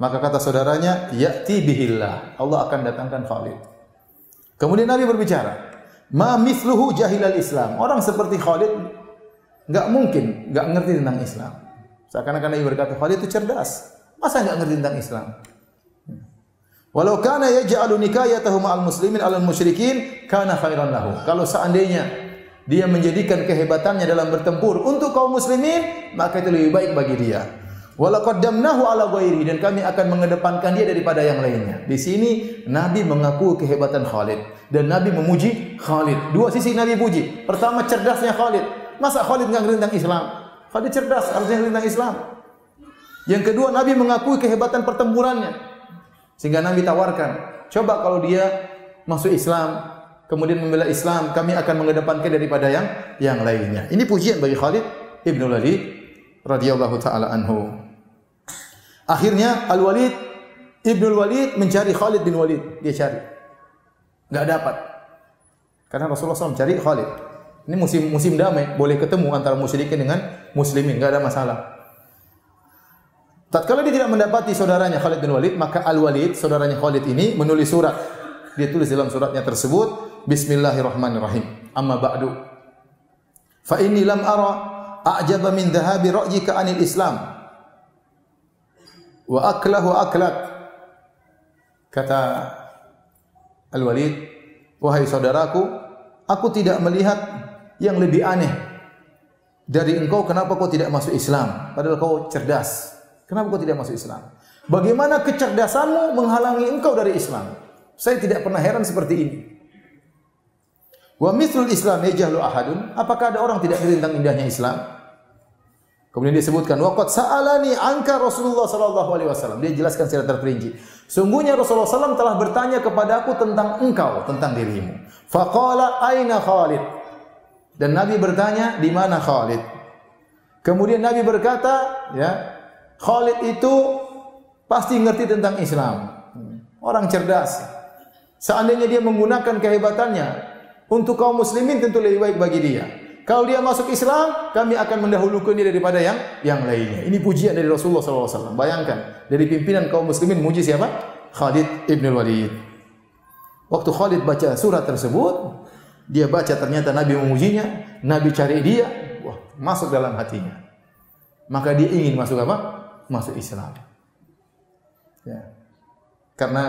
Maka kata saudaranya, "Ya'ti bihillah." Allah akan datangkan Khalid. Kemudian Nabi berbicara, "Ma mithluhu jahilal Islam." Orang seperti Khalid enggak mungkin enggak ngerti tentang Islam. Seakan-akan Nabi berkata, Khalid itu cerdas. Masa enggak ngerti tentang Islam? Walau kana yaj'alu nikayatahu ma'al muslimin 'alal musyrikin kana khairan lahu. Kalau seandainya dia menjadikan kehebatannya dalam bertempur untuk kaum muslimin, maka itu lebih baik bagi dia. Wala qaddamnahu ala ghairi dan kami akan mengedepankan dia daripada yang lainnya. Di sini Nabi mengaku kehebatan Khalid dan Nabi memuji Khalid. Dua sisi Nabi puji. Pertama cerdasnya Khalid. Masa Khalid enggak ngerti tentang Islam? Khalid cerdas, harusnya tentang Islam. Yang kedua, Nabi mengakui kehebatan pertempurannya. Sehingga Nabi tawarkan, coba kalau dia masuk Islam, kemudian membela Islam, kami akan mengedepankan daripada yang yang lainnya. Ini pujian bagi Khalid Ibnu Walid radhiyallahu taala anhu. Akhirnya Al-Walid Ibnu Walid mencari Khalid bin Walid, dia cari. Enggak dapat. Karena Rasulullah SAW mencari Khalid. Ini musim musim damai, boleh ketemu antara musyrikin dengan muslimin, enggak ada masalah. Tatkala dia tidak mendapati saudaranya Khalid bin Walid, maka Al-Walid, saudaranya Khalid ini menulis surat. Dia tulis dalam suratnya tersebut, Bismillahirrahmanirrahim. Amma ba'du. Fa inni lam ara a'jaba min dhahabi ra'yika anil Islam wa aklahu aklak kata Al-Walid wahai saudaraku aku tidak melihat yang lebih aneh dari engkau kenapa kau tidak masuk Islam padahal kau cerdas kenapa kau tidak masuk Islam bagaimana kecerdasanmu menghalangi engkau dari Islam saya tidak pernah heran seperti ini Wa mithlul Islam yajahlu ahadun. Apakah ada orang tidak ngerti tentang indahnya Islam? Kemudian disebutkan waqad sa'alani anka Rasulullah sallallahu alaihi wasallam. Dia jelaskan secara terperinci. Sungguhnya Rasulullah SAW telah bertanya kepada aku tentang engkau, tentang dirimu. Faqala aina Khalid? Dan Nabi bertanya, di mana Khalid? Kemudian Nabi berkata, ya, Khalid itu pasti ngerti tentang Islam. Orang cerdas. Seandainya dia menggunakan kehebatannya untuk kaum muslimin tentu lebih baik bagi dia. Kalau dia masuk Islam, kami akan mendahulukan dia daripada yang yang lainnya. Ini pujian dari Rasulullah SAW. Bayangkan, dari pimpinan kaum muslimin muji siapa? Khalid ibn Walid. Waktu Khalid baca surat tersebut, dia baca ternyata Nabi memujinya, Nabi cari dia, wah, masuk dalam hatinya. Maka dia ingin masuk apa? Masuk Islam. Ya. Karena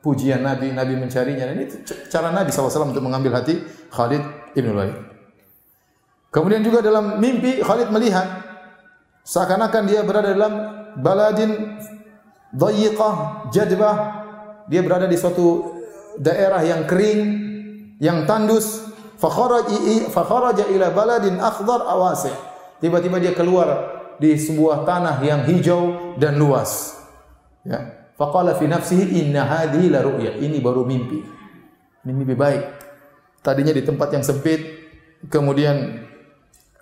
pujian Nabi, Nabi mencarinya. Ini cara Nabi SAW untuk mengambil hati Khalid ibn Walid. Kemudian juga dalam mimpi Khalid melihat seakan-akan dia berada dalam baladin dhayiqah jadbah dia berada di suatu daerah yang kering yang tandus fakharaja ila baladin akhdar awasi. Tiba-tiba dia keluar di sebuah tanah yang hijau dan luas. Ya. Faqala fi nafsihi inna hadhihi la ru'ya. Ini baru mimpi. Ini mimpi baik. Tadinya di tempat yang sempit kemudian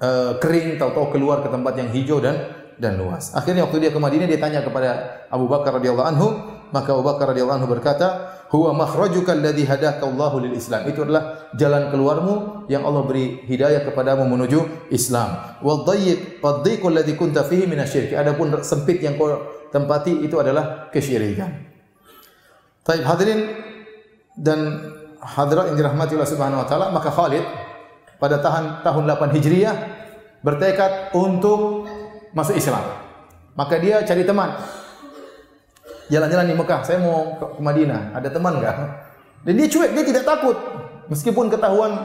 uh, kering, tahu-tahu keluar ke tempat yang hijau dan dan luas. Akhirnya waktu dia ke Madinah dia tanya kepada Abu Bakar radhiyallahu anhu, maka Abu Bakar radhiyallahu anhu berkata, "Huwa makhrajuka alladhi hadaka Allahu lil Islam." Itu adalah jalan keluarmu yang Allah beri hidayah kepadamu menuju Islam. Wa dhayyiq wadhiqu alladhi kunta fihi minasyirk. Adapun sempit yang kau tempati itu adalah kesyirikan. Baik, hadirin dan hadirat yang dirahmati Allah Subhanahu wa taala, maka Khalid pada tahun tahun 8 Hijriah bertekad untuk masuk Islam. Maka dia cari teman. Jalan-jalan di Mekah, saya mau ke, Madinah, ada teman enggak? Dan dia cuek, dia tidak takut. Meskipun ketahuan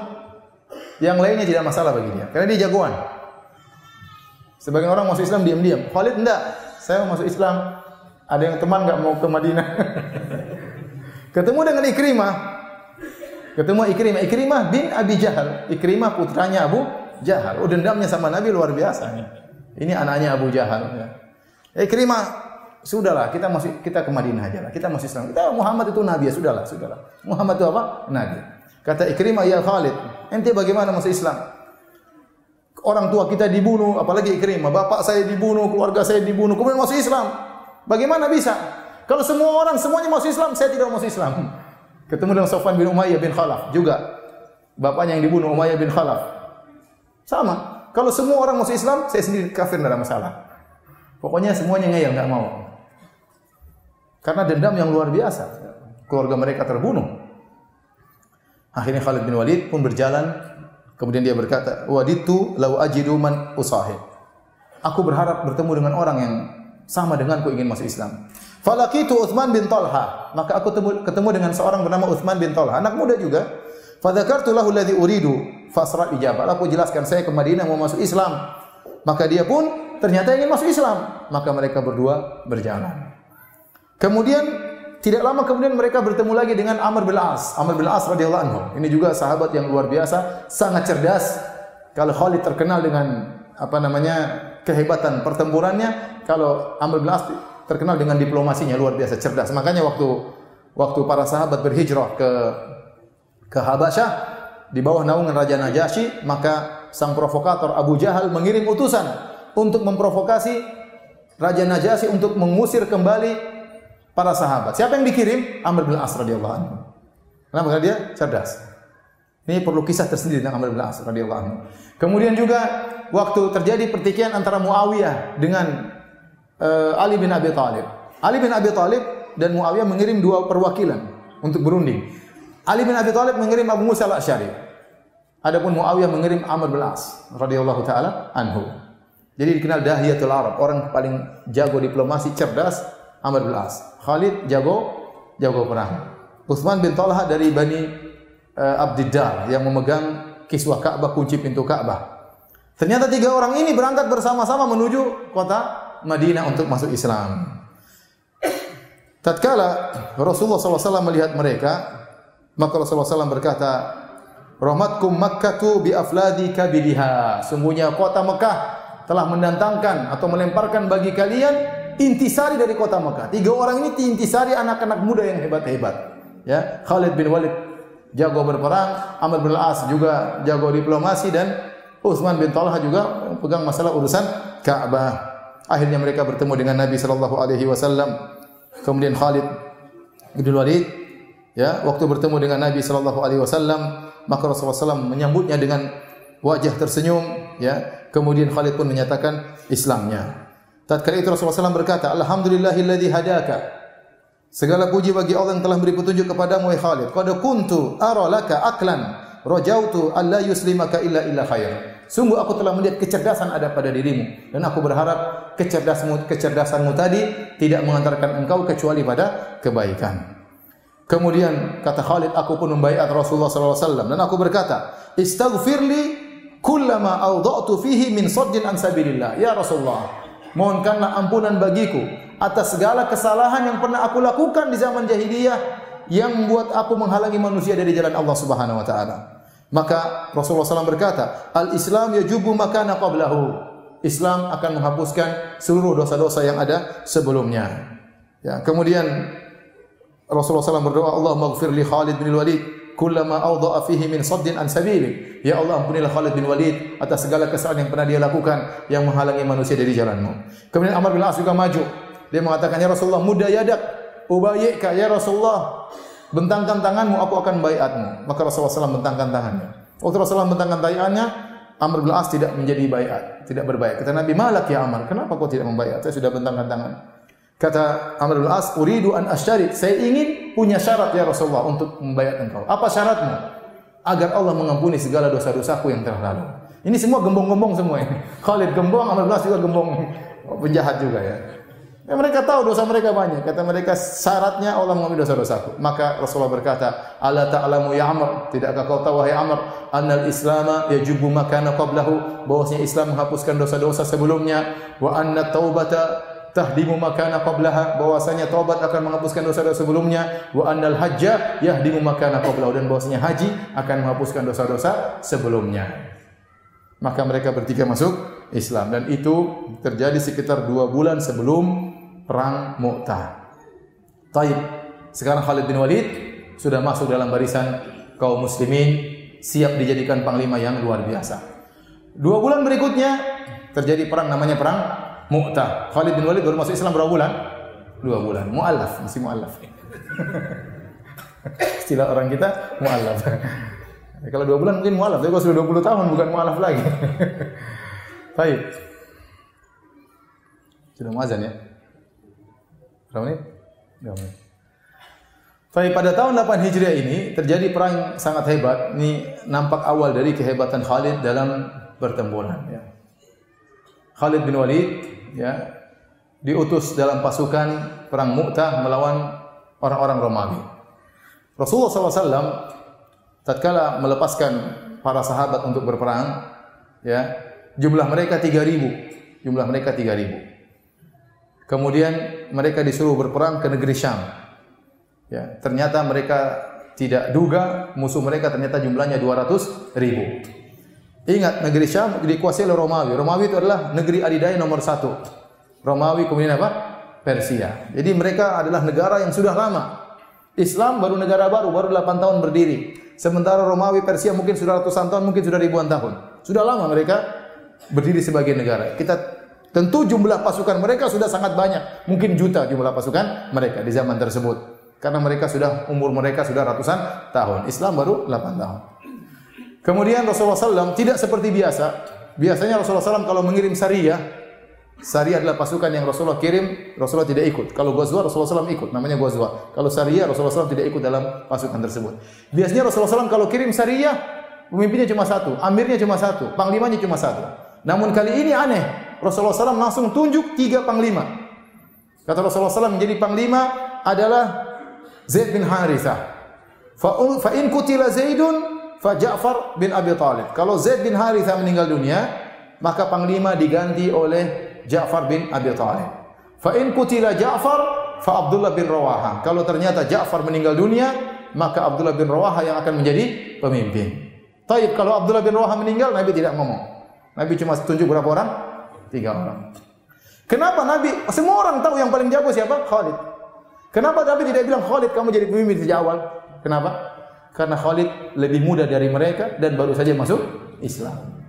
yang lainnya tidak masalah bagi dia, karena dia jagoan. Sebagian orang masuk Islam diam-diam. Khalid enggak, saya masuk Islam. Ada yang teman enggak mau ke Madinah? Ketemu dengan Ikrimah, Ketemu Ikrimah. Ikrimah bin Abi Jahal. Ikrimah putranya Abu Jahal. Oh dendamnya sama Nabi luar biasa. Ini anaknya Abu Jahal. Ikrimah, sudahlah kita masih kita ke Madinah aja lah. Kita masih Islam. Kita Muhammad itu Nabi ya sudahlah, sudahlah. Muhammad itu apa? Nabi. Kata Ikrimah ya Khalid, ente bagaimana masuk Islam? Orang tua kita dibunuh, apalagi Ikrimah, bapak saya dibunuh, keluarga saya dibunuh, kemudian masuk Islam. Bagaimana bisa? Kalau semua orang semuanya masuk Islam, saya tidak masuk Islam. Ketemu dengan Sofwan bin Umayyah bin Khalaf juga. Bapaknya yang dibunuh Umayyah bin Khalaf. Sama. Kalau semua orang masuk Islam, saya sendiri kafir tidak ada masalah. Pokoknya semuanya ngeyel nggak mau. Karena dendam yang luar biasa. Keluarga mereka terbunuh. Akhirnya Khalid bin Walid pun berjalan. Kemudian dia berkata, Waditu lau ajidu man usahid. Aku berharap bertemu dengan orang yang sama denganku ingin masuk Islam. Falakitu Uthman bin Talha. Maka aku ketemu, ketemu dengan seorang bernama Uthman bin Talha. Anak muda juga. Fadzakartu lahu alladhi uridu. Fasra ijabah. Aku jelaskan saya ke Madinah mau masuk Islam. Maka dia pun ternyata ingin masuk Islam. Maka mereka berdua berjalan. Kemudian tidak lama kemudian mereka bertemu lagi dengan Amr bin As. Amr bin As radhiyallahu anhu. Ini juga sahabat yang luar biasa, sangat cerdas. Kalau Khalid terkenal dengan apa namanya kehebatan pertempurannya, kalau Amr bin As terkenal dengan diplomasinya luar biasa cerdas. Makanya waktu waktu para sahabat berhijrah ke ke Habasyah di bawah naungan Raja Najasyi, maka sang provokator Abu Jahal mengirim utusan untuk memprovokasi Raja Najasyi untuk mengusir kembali para sahabat. Siapa yang dikirim? Amr bin As radhiyallahu anhu. Kenapa? Karena dia cerdas. Ini perlu kisah tersendiri tentang Amr bin As radhiyallahu anhu. Kemudian juga waktu terjadi pertikaian antara Muawiyah dengan uh, Ali bin Abi Thalib. Ali bin Abi Thalib dan Muawiyah mengirim dua perwakilan untuk berunding. Ali bin Abi Thalib mengirim Abu Musa al-Asy'ari. Adapun Muawiyah mengirim Amr bin As radhiyallahu taala anhu. Jadi dikenal dahiyatul Arab, orang paling jago diplomasi, cerdas, Amr bin As. Khalid jago jago perang. Utsman bin Talha dari Bani uh, Abdiddar yang memegang kiswah Ka'bah, kunci pintu Ka'bah. Ternyata tiga orang ini berangkat bersama-sama menuju kota Madinah untuk masuk Islam. Tatkala Rasulullah SAW melihat mereka, maka Rasulullah SAW berkata, Rahmatkum Makkatu bi afladi kabidiha. Sungguhnya kota Mekah telah mendatangkan atau melemparkan bagi kalian intisari dari kota Mekah. Tiga orang ini intisari anak-anak muda yang hebat-hebat. Ya, Khalid bin Walid jago berperang, Amr bin As juga jago diplomasi dan Utsman bin Talha juga pegang masalah urusan Ka'bah. Akhirnya mereka bertemu dengan Nabi sallallahu alaihi wasallam. Kemudian Khalid bin Walid ya, waktu bertemu dengan Nabi sallallahu alaihi wasallam maka Rasulullah SAW menyambutnya dengan wajah tersenyum ya kemudian Khalid pun menyatakan Islamnya tatkala itu Rasulullah SAW berkata alhamdulillahilladzi hadaka. Segala puji bagi Allah yang telah beri petunjuk kepadamu wahai Khalid. Qad kuntu ara laka aklan rajautu alla yuslimaka illa illa khair. Sungguh aku telah melihat kecerdasan ada pada dirimu. Dan aku berharap kecerdasanmu kecerdasanmu tadi tidak mengantarkan engkau kecuali pada kebaikan. Kemudian kata Khalid, aku pun membaiat Rasulullah SAW dan aku berkata, Istaghfirli kullama awda'tu fihi min saddin an sabilillah. Ya Rasulullah, mohonkanlah ampunan bagiku atas segala kesalahan yang pernah aku lakukan di zaman jahiliyah yang membuat aku menghalangi manusia dari jalan Allah Subhanahu wa taala. Maka Rasulullah SAW berkata, Al-Islam yajubu makana qablahu. Islam akan menghapuskan seluruh dosa-dosa yang ada sebelumnya. Ya, kemudian Rasulullah SAW berdoa, Allah maghfir li Khalid bin Walid kullama awda'a fihi min saddin an sabili. Ya Allah ampunilah Khalid bin Walid atas segala kesalahan yang pernah dia lakukan yang menghalangi manusia dari jalanmu. Kemudian Amr bin As juga maju. Dia mengatakan, Ya Rasulullah, mudah yadak, ubayyika ya Rasulullah. Bentangkan tanganmu, aku akan baiatmu. Maka Rasulullah SAW bentangkan tangannya. Waktu Rasulullah bentangkan tangannya, Amr bin As tidak menjadi baiat, tidak berbaiat. Kata Nabi, malak ya Amr, kenapa kau tidak membaiat? Saya sudah bentangkan tangan. Kata Amr bin As, "Uridu an asyarit." Saya ingin punya syarat ya Rasulullah untuk membayar engkau. Apa syaratmu? Agar Allah mengampuni segala dosa-dosaku yang telah lalu. Ini semua gembong-gembong semua ini. Khalid gembong, Amr bin As juga gembong. Oh, penjahat juga ya. Ya, mereka tahu dosa mereka banyak. Kata mereka syaratnya Allah mengampuni dosa-dosaku. Maka Rasulullah berkata, "Ala ta'lamu ya Amr, tidakkah kau tahu wahai Amr, annal Islama yajubu makana qablahu?" Bahwasanya Islam menghapuskan dosa-dosa sebelumnya, wa anna taubata tahdimu makana qablaha bahwasanya taubat akan menghapuskan dosa-dosa sebelumnya wa annal hajja yahdimu makana qablahu dan bahwasanya haji akan menghapuskan dosa-dosa sebelumnya maka mereka bertiga masuk Islam dan itu terjadi sekitar dua bulan sebelum perang Mu'tah. Taib. Sekarang Khalid bin Walid sudah masuk dalam barisan kaum muslimin siap dijadikan panglima yang luar biasa. Dua bulan berikutnya terjadi perang namanya perang Mu'tah. Khalid bin Walid baru masuk Islam berapa bulan? Dua bulan. Mu'allaf, masih mu'allaf. Istilah orang kita mu'allaf. kalau dua bulan mungkin mu'allaf, tapi kalau sudah 20 tahun bukan mu'allaf lagi. Baik. Sudah muazan ya? Berapa menit? Berapa menit? Baik, pada tahun 8 Hijriah ini terjadi perang sangat hebat. Ini nampak awal dari kehebatan Khalid dalam pertempuran. Ya. Khalid bin Walid ya diutus dalam pasukan perang Mu'tah melawan orang-orang Romawi. Rasulullah SAW tatkala melepaskan para sahabat untuk berperang, ya jumlah mereka 3000, jumlah mereka 3000. Kemudian mereka disuruh berperang ke negeri Syam. Ya, ternyata mereka tidak duga musuh mereka ternyata jumlahnya 200 ribu. Ingat negeri Syam dikuasai oleh Romawi. Romawi itu adalah negeri adidaya nomor satu. Romawi kemudian apa? Persia. Jadi mereka adalah negara yang sudah lama. Islam baru negara baru, baru 8 tahun berdiri. Sementara Romawi Persia mungkin sudah ratusan tahun, mungkin sudah ribuan tahun. Sudah lama mereka berdiri sebagai negara. Kita tentu jumlah pasukan mereka sudah sangat banyak. Mungkin juta jumlah pasukan mereka di zaman tersebut. Karena mereka sudah umur mereka sudah ratusan tahun. Islam baru 8 tahun. Kemudian Rasulullah SAW tidak seperti biasa. Biasanya Rasulullah SAW kalau mengirim sariyah, sariyah adalah pasukan yang Rasulullah kirim, Rasulullah tidak ikut. Kalau Ghazwa, Rasulullah SAW ikut, namanya Ghazwa. Kalau sariyah, Rasulullah SAW tidak ikut dalam pasukan tersebut. Biasanya Rasulullah SAW kalau kirim sariyah, pemimpinnya cuma satu, amirnya cuma satu, panglimanya cuma satu. Namun kali ini aneh, Rasulullah SAW langsung tunjuk tiga panglima. Kata Rasulullah SAW menjadi panglima adalah Zaid bin Harithah. Fa in kutila Zaidun fa Ja'far bin Abi Talib. Kalau Zaid bin Harithah meninggal dunia, maka panglima diganti oleh Ja'far bin Abi Talib. Fa in kutila Ja'far fa Abdullah bin Rawaha. Kalau ternyata Ja'far meninggal dunia, maka Abdullah bin Rawaha yang akan menjadi pemimpin. Taib kalau Abdullah bin Rawaha meninggal, Nabi tidak ngomong. Nabi cuma tunjuk berapa orang? Tiga orang. Kenapa Nabi? Semua orang tahu yang paling jago siapa? Khalid. Kenapa Nabi tidak bilang Khalid kamu jadi pemimpin sejak awal? Kenapa? Karena Khalid lebih muda dari mereka dan baru saja masuk Islam.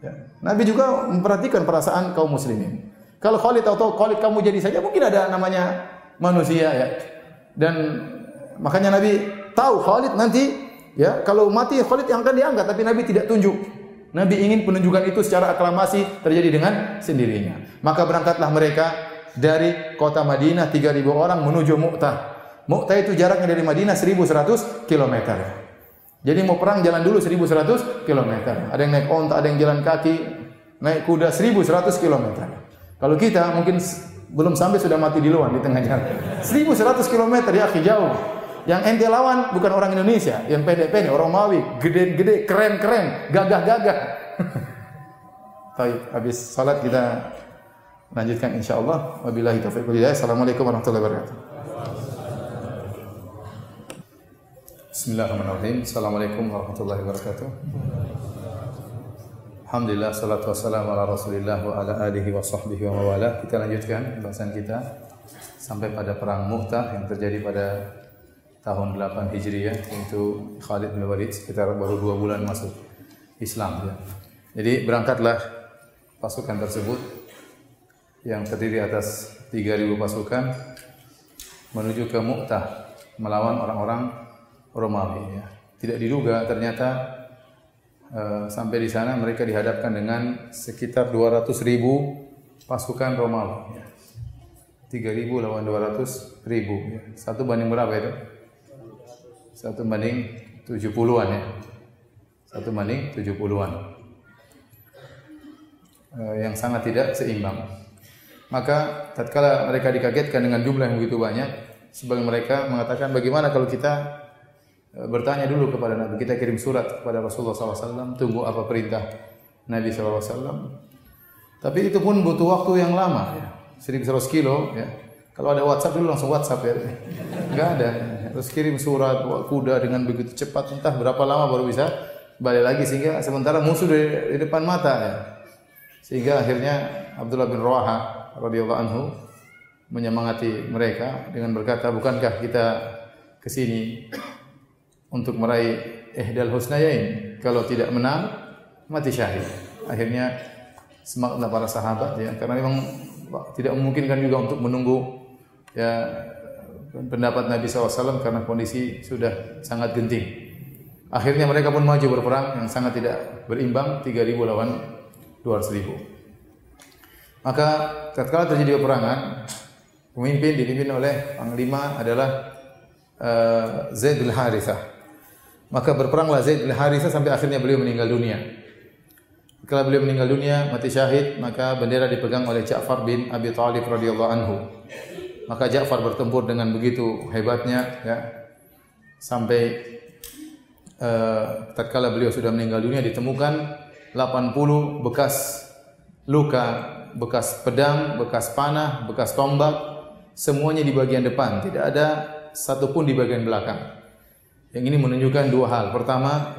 Ya. Nabi juga memperhatikan perasaan kaum muslimin. Kalau Khalid tahu-tahu Khalid kamu jadi saja mungkin ada namanya manusia ya. Dan makanya Nabi tahu Khalid nanti Ya, kalau mati Khalid yang akan diangkat, tapi Nabi tidak tunjuk. Nabi ingin penunjukan itu secara aklamasi terjadi dengan sendirinya. Maka berangkatlah mereka dari kota Madinah 3000 orang menuju Mu'tah. Mu'tah itu jaraknya dari Madinah 1100 km. Jadi mau perang jalan dulu 1100 km. Ada yang naik onta, ada yang jalan kaki, naik kuda 1100 km. Kalau kita mungkin belum sampai sudah mati di luar di tengah jalan. 1100 km ya jauh. Yang ente lawan bukan orang Indonesia, yang pede-pede, orang Mawi, gede-gede, keren-keren, gagah-gagah. Baik, habis salat kita lanjutkan insyaallah. Wabillahi taufiq wal hidayah. Assalamualaikum warahmatullahi wabarakatuh. Bismillahirrahmanirrahim. Assalamualaikum warahmatullahi wabarakatuh. Alhamdulillah salatu wassalamu ala Rasulillah wa ala alihi wa sahbihi wa mawala. Kita lanjutkan bahasan kita sampai pada perang Mu'tah yang terjadi pada tahun 8 Hijriah yaitu Khalid bin Walid sekitar baru dua bulan masuk Islam ya. Jadi berangkatlah pasukan tersebut yang terdiri atas 3000 pasukan menuju ke Mu'tah melawan orang-orang Romawi ya. Tidak diduga ternyata uh, sampai di sana mereka dihadapkan dengan sekitar 200 ribu pasukan Romawi ya. 3000 lawan 200 ribu ya. Satu banding berapa itu? Satu banding 70-an ya. Satu banding 70-an. Eh, yang sangat tidak seimbang. Maka tatkala mereka dikagetkan dengan jumlah yang begitu banyak, sebagian mereka mengatakan bagaimana kalau kita bertanya dulu kepada Nabi, kita kirim surat kepada Rasulullah SAW, tunggu apa perintah Nabi SAW. Tapi itu pun butuh waktu yang lama, ya. 1100 kilo, ya. Kalau ada WhatsApp dulu langsung WhatsApp ya. Enggak ada terus kirim surat kuda dengan begitu cepat entah berapa lama baru bisa balik lagi sehingga sementara musuh di, di depan mata ya. Sehingga akhirnya Abdullah bin Rawaha radhiyallahu anhu menyemangati mereka dengan berkata, "Bukankah kita ke sini untuk meraih ihdal husnayain? Kalau tidak menang, mati syahid." Akhirnya semangatlah para sahabat ya, karena memang tidak memungkinkan juga untuk menunggu ya pendapat Nabi SAW karena kondisi sudah sangat genting. Akhirnya mereka pun maju berperang yang sangat tidak berimbang 3000 lawan 200.000. Maka tatkala terjadi peperangan, pemimpin dipimpin oleh panglima adalah uh, Zaid bin Harithah. Maka berperanglah Zaid bin Harithah sampai akhirnya beliau meninggal dunia. Setelah beliau meninggal dunia, mati syahid, maka bendera dipegang oleh Ja'far bin Abi Thalib radhiyallahu anhu. Maka Ja'far bertempur dengan begitu hebatnya ya sampai uh, tatkala beliau sudah meninggal dunia ditemukan 80 bekas luka, bekas pedang, bekas panah, bekas tombak, semuanya di bagian depan, tidak ada satupun di bagian belakang. Yang ini menunjukkan dua hal. Pertama,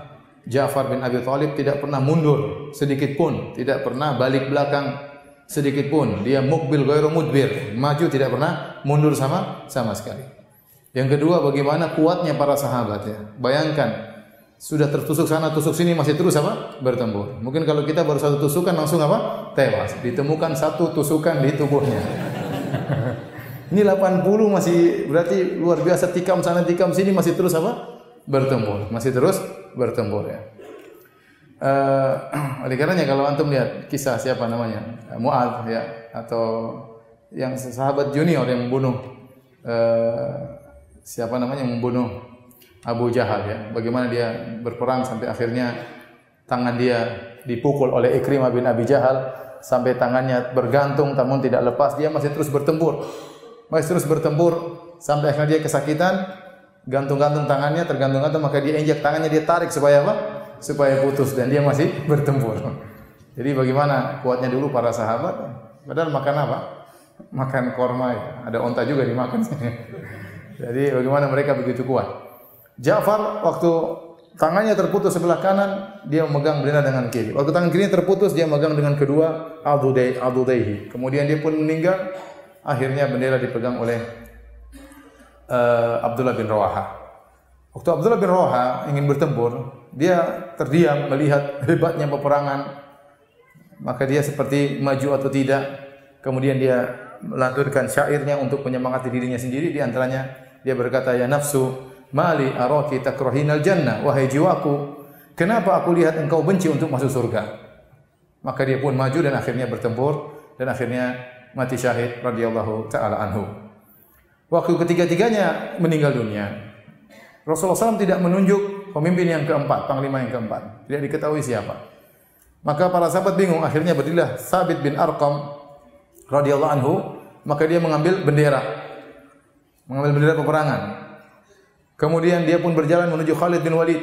Ja'far bin Abi Thalib tidak pernah mundur sedikit pun, tidak pernah balik belakang sedikit pun. Dia mukbil ghairu mudbir, maju tidak pernah mundur sama sama sekali. Yang kedua, bagaimana kuatnya para sahabat ya. Bayangkan sudah tertusuk sana tusuk sini masih terus apa? bertempur. Mungkin kalau kita baru satu tusukan langsung apa? tewas. Ditemukan satu tusukan di tubuhnya. Ini 80 masih berarti luar biasa tikam sana tikam sini masih terus apa? Bertempur, masih terus bertempur ya. Uh, oleh karenanya kalau antum lihat kisah siapa namanya Muad ya atau yang sahabat junior yang membunuh uh, siapa namanya yang membunuh Abu Jahal ya. Bagaimana dia berperang sampai akhirnya tangan dia dipukul oleh Ikrimah bin Abi Jahal sampai tangannya bergantung namun tidak lepas. Dia masih terus bertempur. Masih terus bertempur sampai akhirnya dia kesakitan, gantung-gantung tangannya, tergantung-gantung maka dia injak tangannya dia tarik supaya apa? Supaya putus dan dia masih bertempur. Jadi bagaimana kuatnya dulu para sahabat? Padahal makan apa? Makan korma ya. Ada onta juga dimakan. Jadi bagaimana mereka begitu kuat? Ja'far waktu tangannya terputus sebelah kanan, dia memegang bendera dengan kiri. Waktu tangan kiri terputus, dia memegang dengan kedua adudaihi. Kemudian dia pun meninggal. Akhirnya bendera dipegang oleh uh, Abdullah bin Rawaha. Waktu Abdullah bin Rawaha ingin bertempur, dia terdiam melihat hebatnya peperangan. Maka dia seperti maju atau tidak. Kemudian dia melanturkan syairnya untuk menyemangati dirinya sendiri. Di antaranya dia berkata, Ya nafsu, Mali araki takrahinal jannah wahai jiwaku kenapa aku lihat engkau benci untuk masuk surga maka dia pun maju dan akhirnya bertempur dan akhirnya mati syahid radhiyallahu taala anhu waktu ketiga-tiganya meninggal dunia. Rasulullah SAW tidak menunjuk pemimpin yang keempat panglima yang keempat. Tidak diketahui siapa. Maka para sahabat bingung. Akhirnya berdirilah Sabit bin Arqam radhiyallahu anhu. Maka dia mengambil bendera. Mengambil bendera peperangan. Kemudian dia pun berjalan menuju Khalid bin Walid.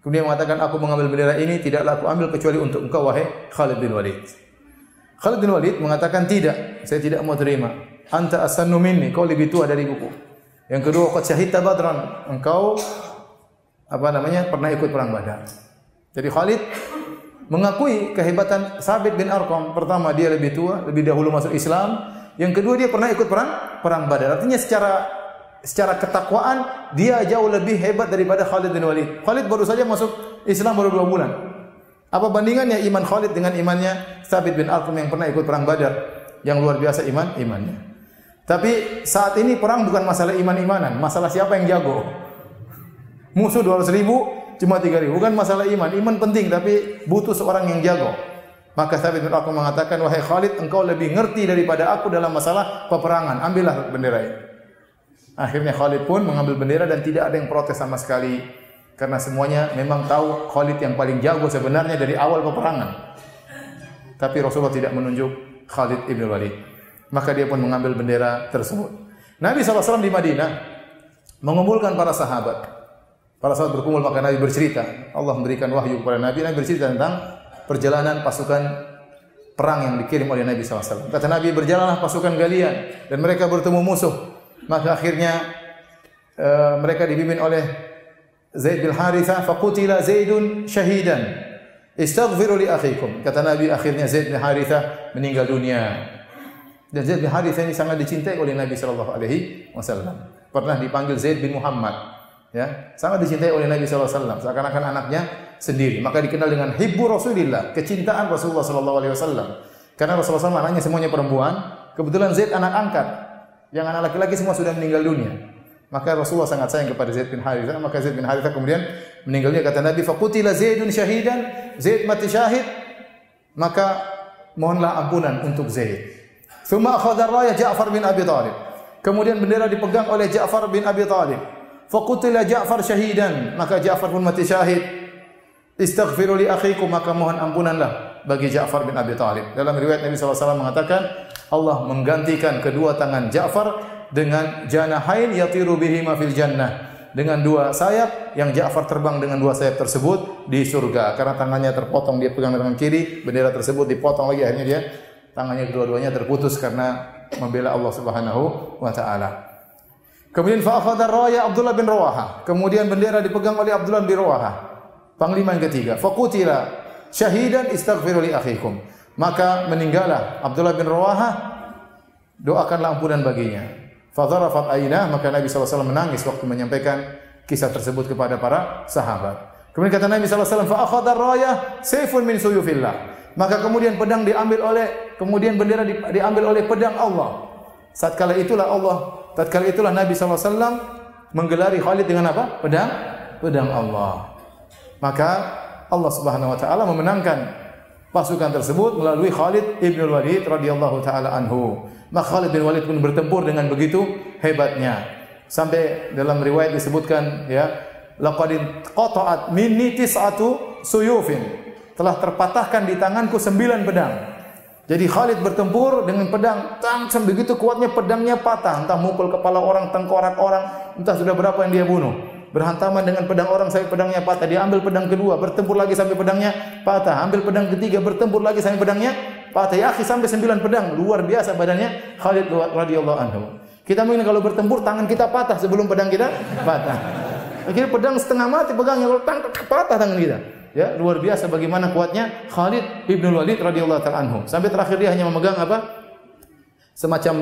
Kemudian mengatakan, aku mengambil bendera ini tidaklah aku ambil kecuali untuk engkau wahai Khalid bin Walid. Khalid bin Walid mengatakan tidak, saya tidak mau terima. Anta asannu minni, kau lebih tua dari buku. Yang kedua, qad syahidta badran, engkau apa namanya? pernah ikut perang Badar. Jadi Khalid mengakui kehebatan Sabit bin Arqam. Pertama, dia lebih tua, lebih dahulu masuk Islam. Yang kedua, dia pernah ikut perang perang Badar. Artinya secara secara ketakwaan dia jauh lebih hebat daripada Khalid bin Walid. Khalid baru saja masuk Islam baru dua bulan. Apa bandingannya iman Khalid dengan imannya Sabit bin Arqam yang pernah ikut perang Badar yang luar biasa iman imannya. Tapi saat ini perang bukan masalah iman-imanan, masalah siapa yang jago. Musuh 200 ribu, cuma 3 ribu. Bukan masalah iman. Iman penting, tapi butuh seorang yang jago. Maka Sabit bin mengatakan, Wahai Khalid, engkau lebih ngerti daripada aku dalam masalah peperangan. Ambillah bendera ini. Akhirnya Khalid pun mengambil bendera dan tidak ada yang protes sama sekali. Karena semuanya memang tahu Khalid yang paling jago sebenarnya dari awal peperangan. Tapi Rasulullah tidak menunjuk Khalid ibn Walid. Maka dia pun mengambil bendera tersebut. Nabi SAW di Madinah mengumpulkan para sahabat. Para sahabat berkumpul maka Nabi bercerita. Allah memberikan wahyu kepada Nabi. Nabi bercerita tentang perjalanan pasukan perang yang dikirim oleh Nabi SAW. Kata Nabi, berjalanlah pasukan galian dan mereka bertemu musuh maka akhirnya uh, mereka dipimpin oleh Zaid bin Harithah faqutila Zaidun syahidan istaghfiru li akhikum kata Nabi akhirnya Zaid bin Harithah meninggal dunia dan Zaid bin Harithah ini sangat dicintai oleh Nabi sallallahu alaihi wasallam pernah dipanggil Zaid bin Muhammad ya sangat dicintai oleh Nabi sallallahu alaihi wasallam seakan-akan anaknya sendiri maka dikenal dengan hibbu Rasulillah kecintaan Rasulullah sallallahu alaihi wasallam karena Rasulullah SAW anaknya semuanya perempuan kebetulan Zaid anak angkat yang anak laki-laki semua sudah meninggal dunia. Maka Rasulullah sangat sayang kepada Zaid bin Harithah. Maka Zaid bin Harithah kemudian meninggal dunia. Kata Nabi, "Faqutila Zaidun syahidan." Zaid mati syahid. Maka mohonlah ampunan untuk Zaid. Thumma akhadha raya Ja'far bin Abi Talib. Kemudian bendera dipegang oleh Ja'far bin Abi Talib. Faqutila Ja'far syahidan. Maka Ja'far pun mati syahid. Istaghfiru li. Maka mohon ampunanlah bagi Ja'far bin Abi Talib. Dalam riwayat Nabi SAW mengatakan, Allah menggantikan kedua tangan Ja'far dengan janahain yatiru bihima fil jannah dengan dua sayap yang Ja'far terbang dengan dua sayap tersebut di surga karena tangannya terpotong dia pegang dengan kiri bendera tersebut dipotong lagi akhirnya dia tangannya kedua-duanya terputus karena membela Allah Subhanahu wa taala. Kemudian fa'akhadha raya Abdullah bin Rawaha. Kemudian bendera dipegang oleh Abdullah bin Rawaha. Panglima yang ketiga. faqutila syahidan istaghfiru li akhikum. Maka meninggallah Abdullah bin Rawaha. Doakanlah ampunan baginya. Fadharafat aina. maka Nabi SAW menangis waktu menyampaikan kisah tersebut kepada para sahabat. Kemudian kata Nabi SAW, fa'akhadha raya sayfun min suyufillah. Maka kemudian pedang diambil oleh, kemudian bendera diambil oleh pedang Allah. Saat kala itulah Allah, tatkala itulah Nabi SAW menggelari Khalid dengan apa? Pedang, pedang Allah. Maka Allah Subhanahu wa taala memenangkan pasukan tersebut melalui Khalid ibn Walid radhiyallahu taala anhu. Maka Khalid bin Walid pun bertempur dengan begitu hebatnya. Sampai dalam riwayat disebutkan ya, laqad qata'at minni tis'atu suyufin. Telah terpatahkan di tanganku sembilan pedang. Jadi Khalid bertempur dengan pedang, tang begitu kuatnya pedangnya patah, entah mukul kepala orang, tengkorak orang, entah sudah berapa yang dia bunuh. Berhantaman dengan pedang orang sampai pedangnya patah, dia ambil pedang kedua, bertempur lagi sampai pedangnya patah, ambil pedang ketiga, bertempur lagi sampai pedangnya patah. Ya sampai sembilan pedang, luar biasa badannya Khalid radhiyallahu anhu. Kita mungkin kalau bertempur tangan kita patah sebelum pedang kita patah. Akhirnya pedang setengah mati pegangnya, kalau tang patah tangan kita. Ya, luar biasa bagaimana kuatnya Khalid ibn Walid radhiyallahu taala anhu. Sampai terakhir dia hanya memegang apa? Semacam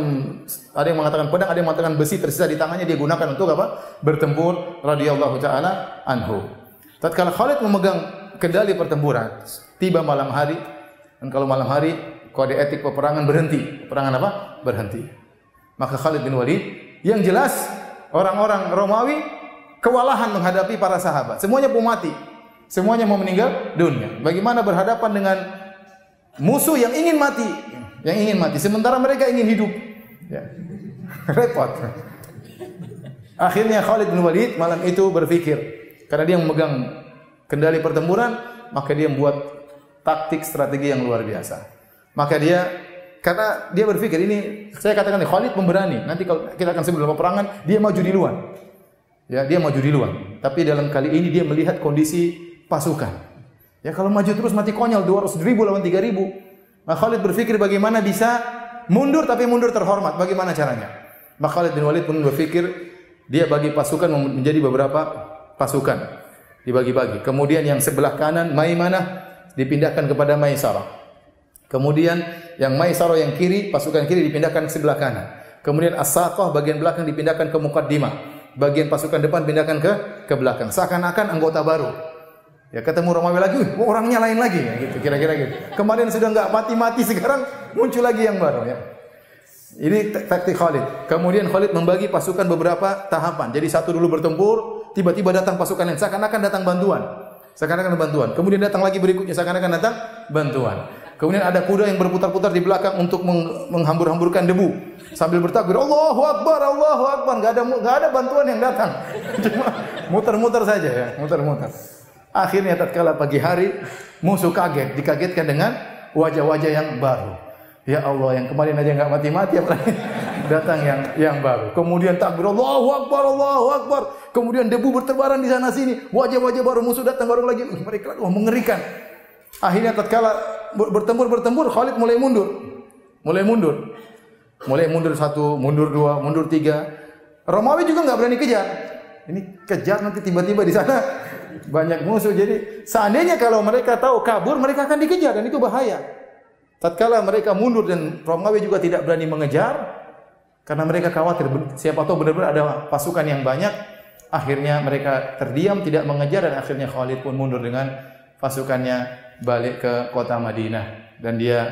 ada yang mengatakan pedang, ada yang mengatakan besi tersisa di tangannya dia gunakan untuk apa? Bertempur radhiyallahu taala anhu. Tatkala Khalid memegang kendali pertempuran, tiba malam hari dan kalau malam hari kode etik peperangan berhenti. Peperangan apa? Berhenti. Maka Khalid bin Walid yang jelas orang-orang Romawi kewalahan menghadapi para sahabat. Semuanya mau mati. Semuanya mau meninggal dunia. Bagaimana berhadapan dengan musuh yang ingin mati, yang ingin mati sementara mereka ingin hidup. Ya. Repot. Akhirnya Khalid bin Walid malam itu berpikir karena dia memegang kendali pertempuran, maka dia membuat taktik strategi yang luar biasa. Maka dia karena dia berpikir ini saya katakan Khalid pemberani. Nanti kalau kita akan sebelum peperangan dia maju di luar. Ya, dia maju di luar. Tapi dalam kali ini dia melihat kondisi pasukan. Ya kalau maju terus mati konyol 200 ribu lawan 3 ribu. Maka Khalid berpikir bagaimana bisa mundur tapi mundur terhormat. Bagaimana caranya? Maka Khalid bin Walid pun berpikir dia bagi pasukan menjadi beberapa pasukan dibagi-bagi. Kemudian yang sebelah kanan Maimanah dipindahkan kepada Maisarah. Kemudian yang Maisarah yang kiri, pasukan kiri dipindahkan ke sebelah kanan. Kemudian As-Saqah bagian belakang dipindahkan ke Muqaddimah. Bagian pasukan depan pindahkan ke ke belakang. Seakan-akan anggota baru. Ya ketemu Romawi lagi, uh, orangnya lain lagi ya gitu kira-kira gitu. Kemarin sudah nggak mati-mati sekarang muncul lagi yang baru ya. Ini taktik Khalid. Kemudian Khalid membagi pasukan beberapa tahapan. Jadi satu dulu bertempur, tiba-tiba datang pasukan yang seakan-akan datang bantuan. Seakan-akan bantuan. Kemudian datang lagi berikutnya seakan-akan datang bantuan. Kemudian ada kuda yang berputar-putar di belakang untuk menghambur-hamburkan debu sambil bertakbir Allahu Akbar, Allahu Akbar. Gak ada gak ada bantuan yang datang. Cuma muter-muter saja ya, muter-muter. Akhirnya tatkala pagi hari musuh kaget, dikagetkan dengan wajah-wajah yang baru. Ya Allah, yang kemarin aja nggak mati-mati apalagi datang yang yang baru. Kemudian takbir Allahu Akbar, Allahu Akbar. Kemudian debu bertebaran di sana sini. Wajah-wajah baru musuh datang baru lagi. Mereka wah mengerikan. Akhirnya tatkala bertempur bertempur Khalid mulai mundur. Mulai mundur. Mulai mundur satu, mundur dua, mundur tiga. Romawi juga nggak berani kejar. Ini kejar nanti tiba-tiba di sana banyak musuh. Jadi seandainya kalau mereka tahu kabur, mereka akan dikejar dan itu bahaya. Tatkala mereka mundur dan Romawi juga tidak berani mengejar karena mereka khawatir siapa tahu benar-benar ada pasukan yang banyak, akhirnya mereka terdiam tidak mengejar dan akhirnya Khalid pun mundur dengan pasukannya balik ke kota Madinah dan dia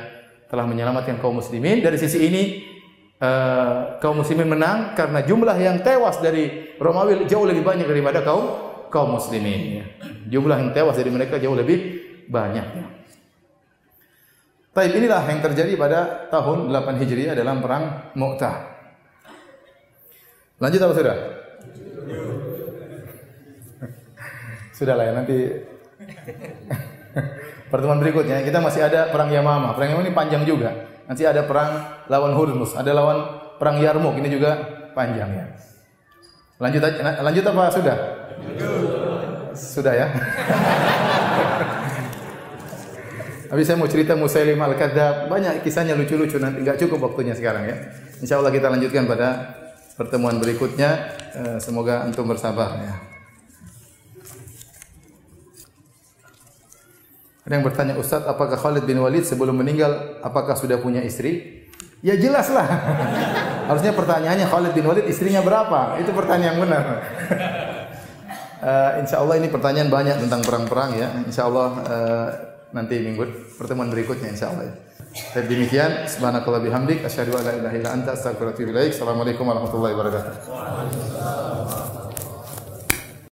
telah menyelamatkan kaum muslimin. Dari sisi ini uh, kaum muslimin menang karena jumlah yang tewas dari Romawi jauh lebih banyak daripada kaum kaum muslimin ya. Jumlah yang tewas dari mereka jauh lebih banyak ya. Baik, inilah yang terjadi pada tahun 8 Hijriah dalam perang Mu'tah. Lanjut apa sudah? sudah lah ya nanti pertemuan berikutnya kita masih ada perang Yamama. Perang Yamama ini panjang juga. Nanti ada perang lawan Hurmus, ada lawan perang Yarmuk ini juga panjang ya. Lanjut lanjut apa sudah? Sudah ya. Tapi saya mau cerita Musailim al-Kadzab. Banyak kisahnya lucu-lucu nanti nggak cukup waktunya sekarang ya. Insya Allah kita lanjutkan pada pertemuan berikutnya. Eh, semoga antum bersabar ya. Ada yang bertanya Ustaz, apakah Khalid bin Walid sebelum meninggal apakah sudah punya istri? Ya jelas lah. Harusnya pertanyaannya Khalid bin Walid istrinya berapa? Itu pertanyaan yang benar. uh, insya Allah ini pertanyaan banyak tentang perang-perang ya. Insya Allah uh, nanti minggu pertemuan berikutnya insya Allah. Ya. Demikian, subhanakallah bihamdik, asyhadu an la ilaha illa anta. Assalamualaikum warahmatullahi wabarakatuh.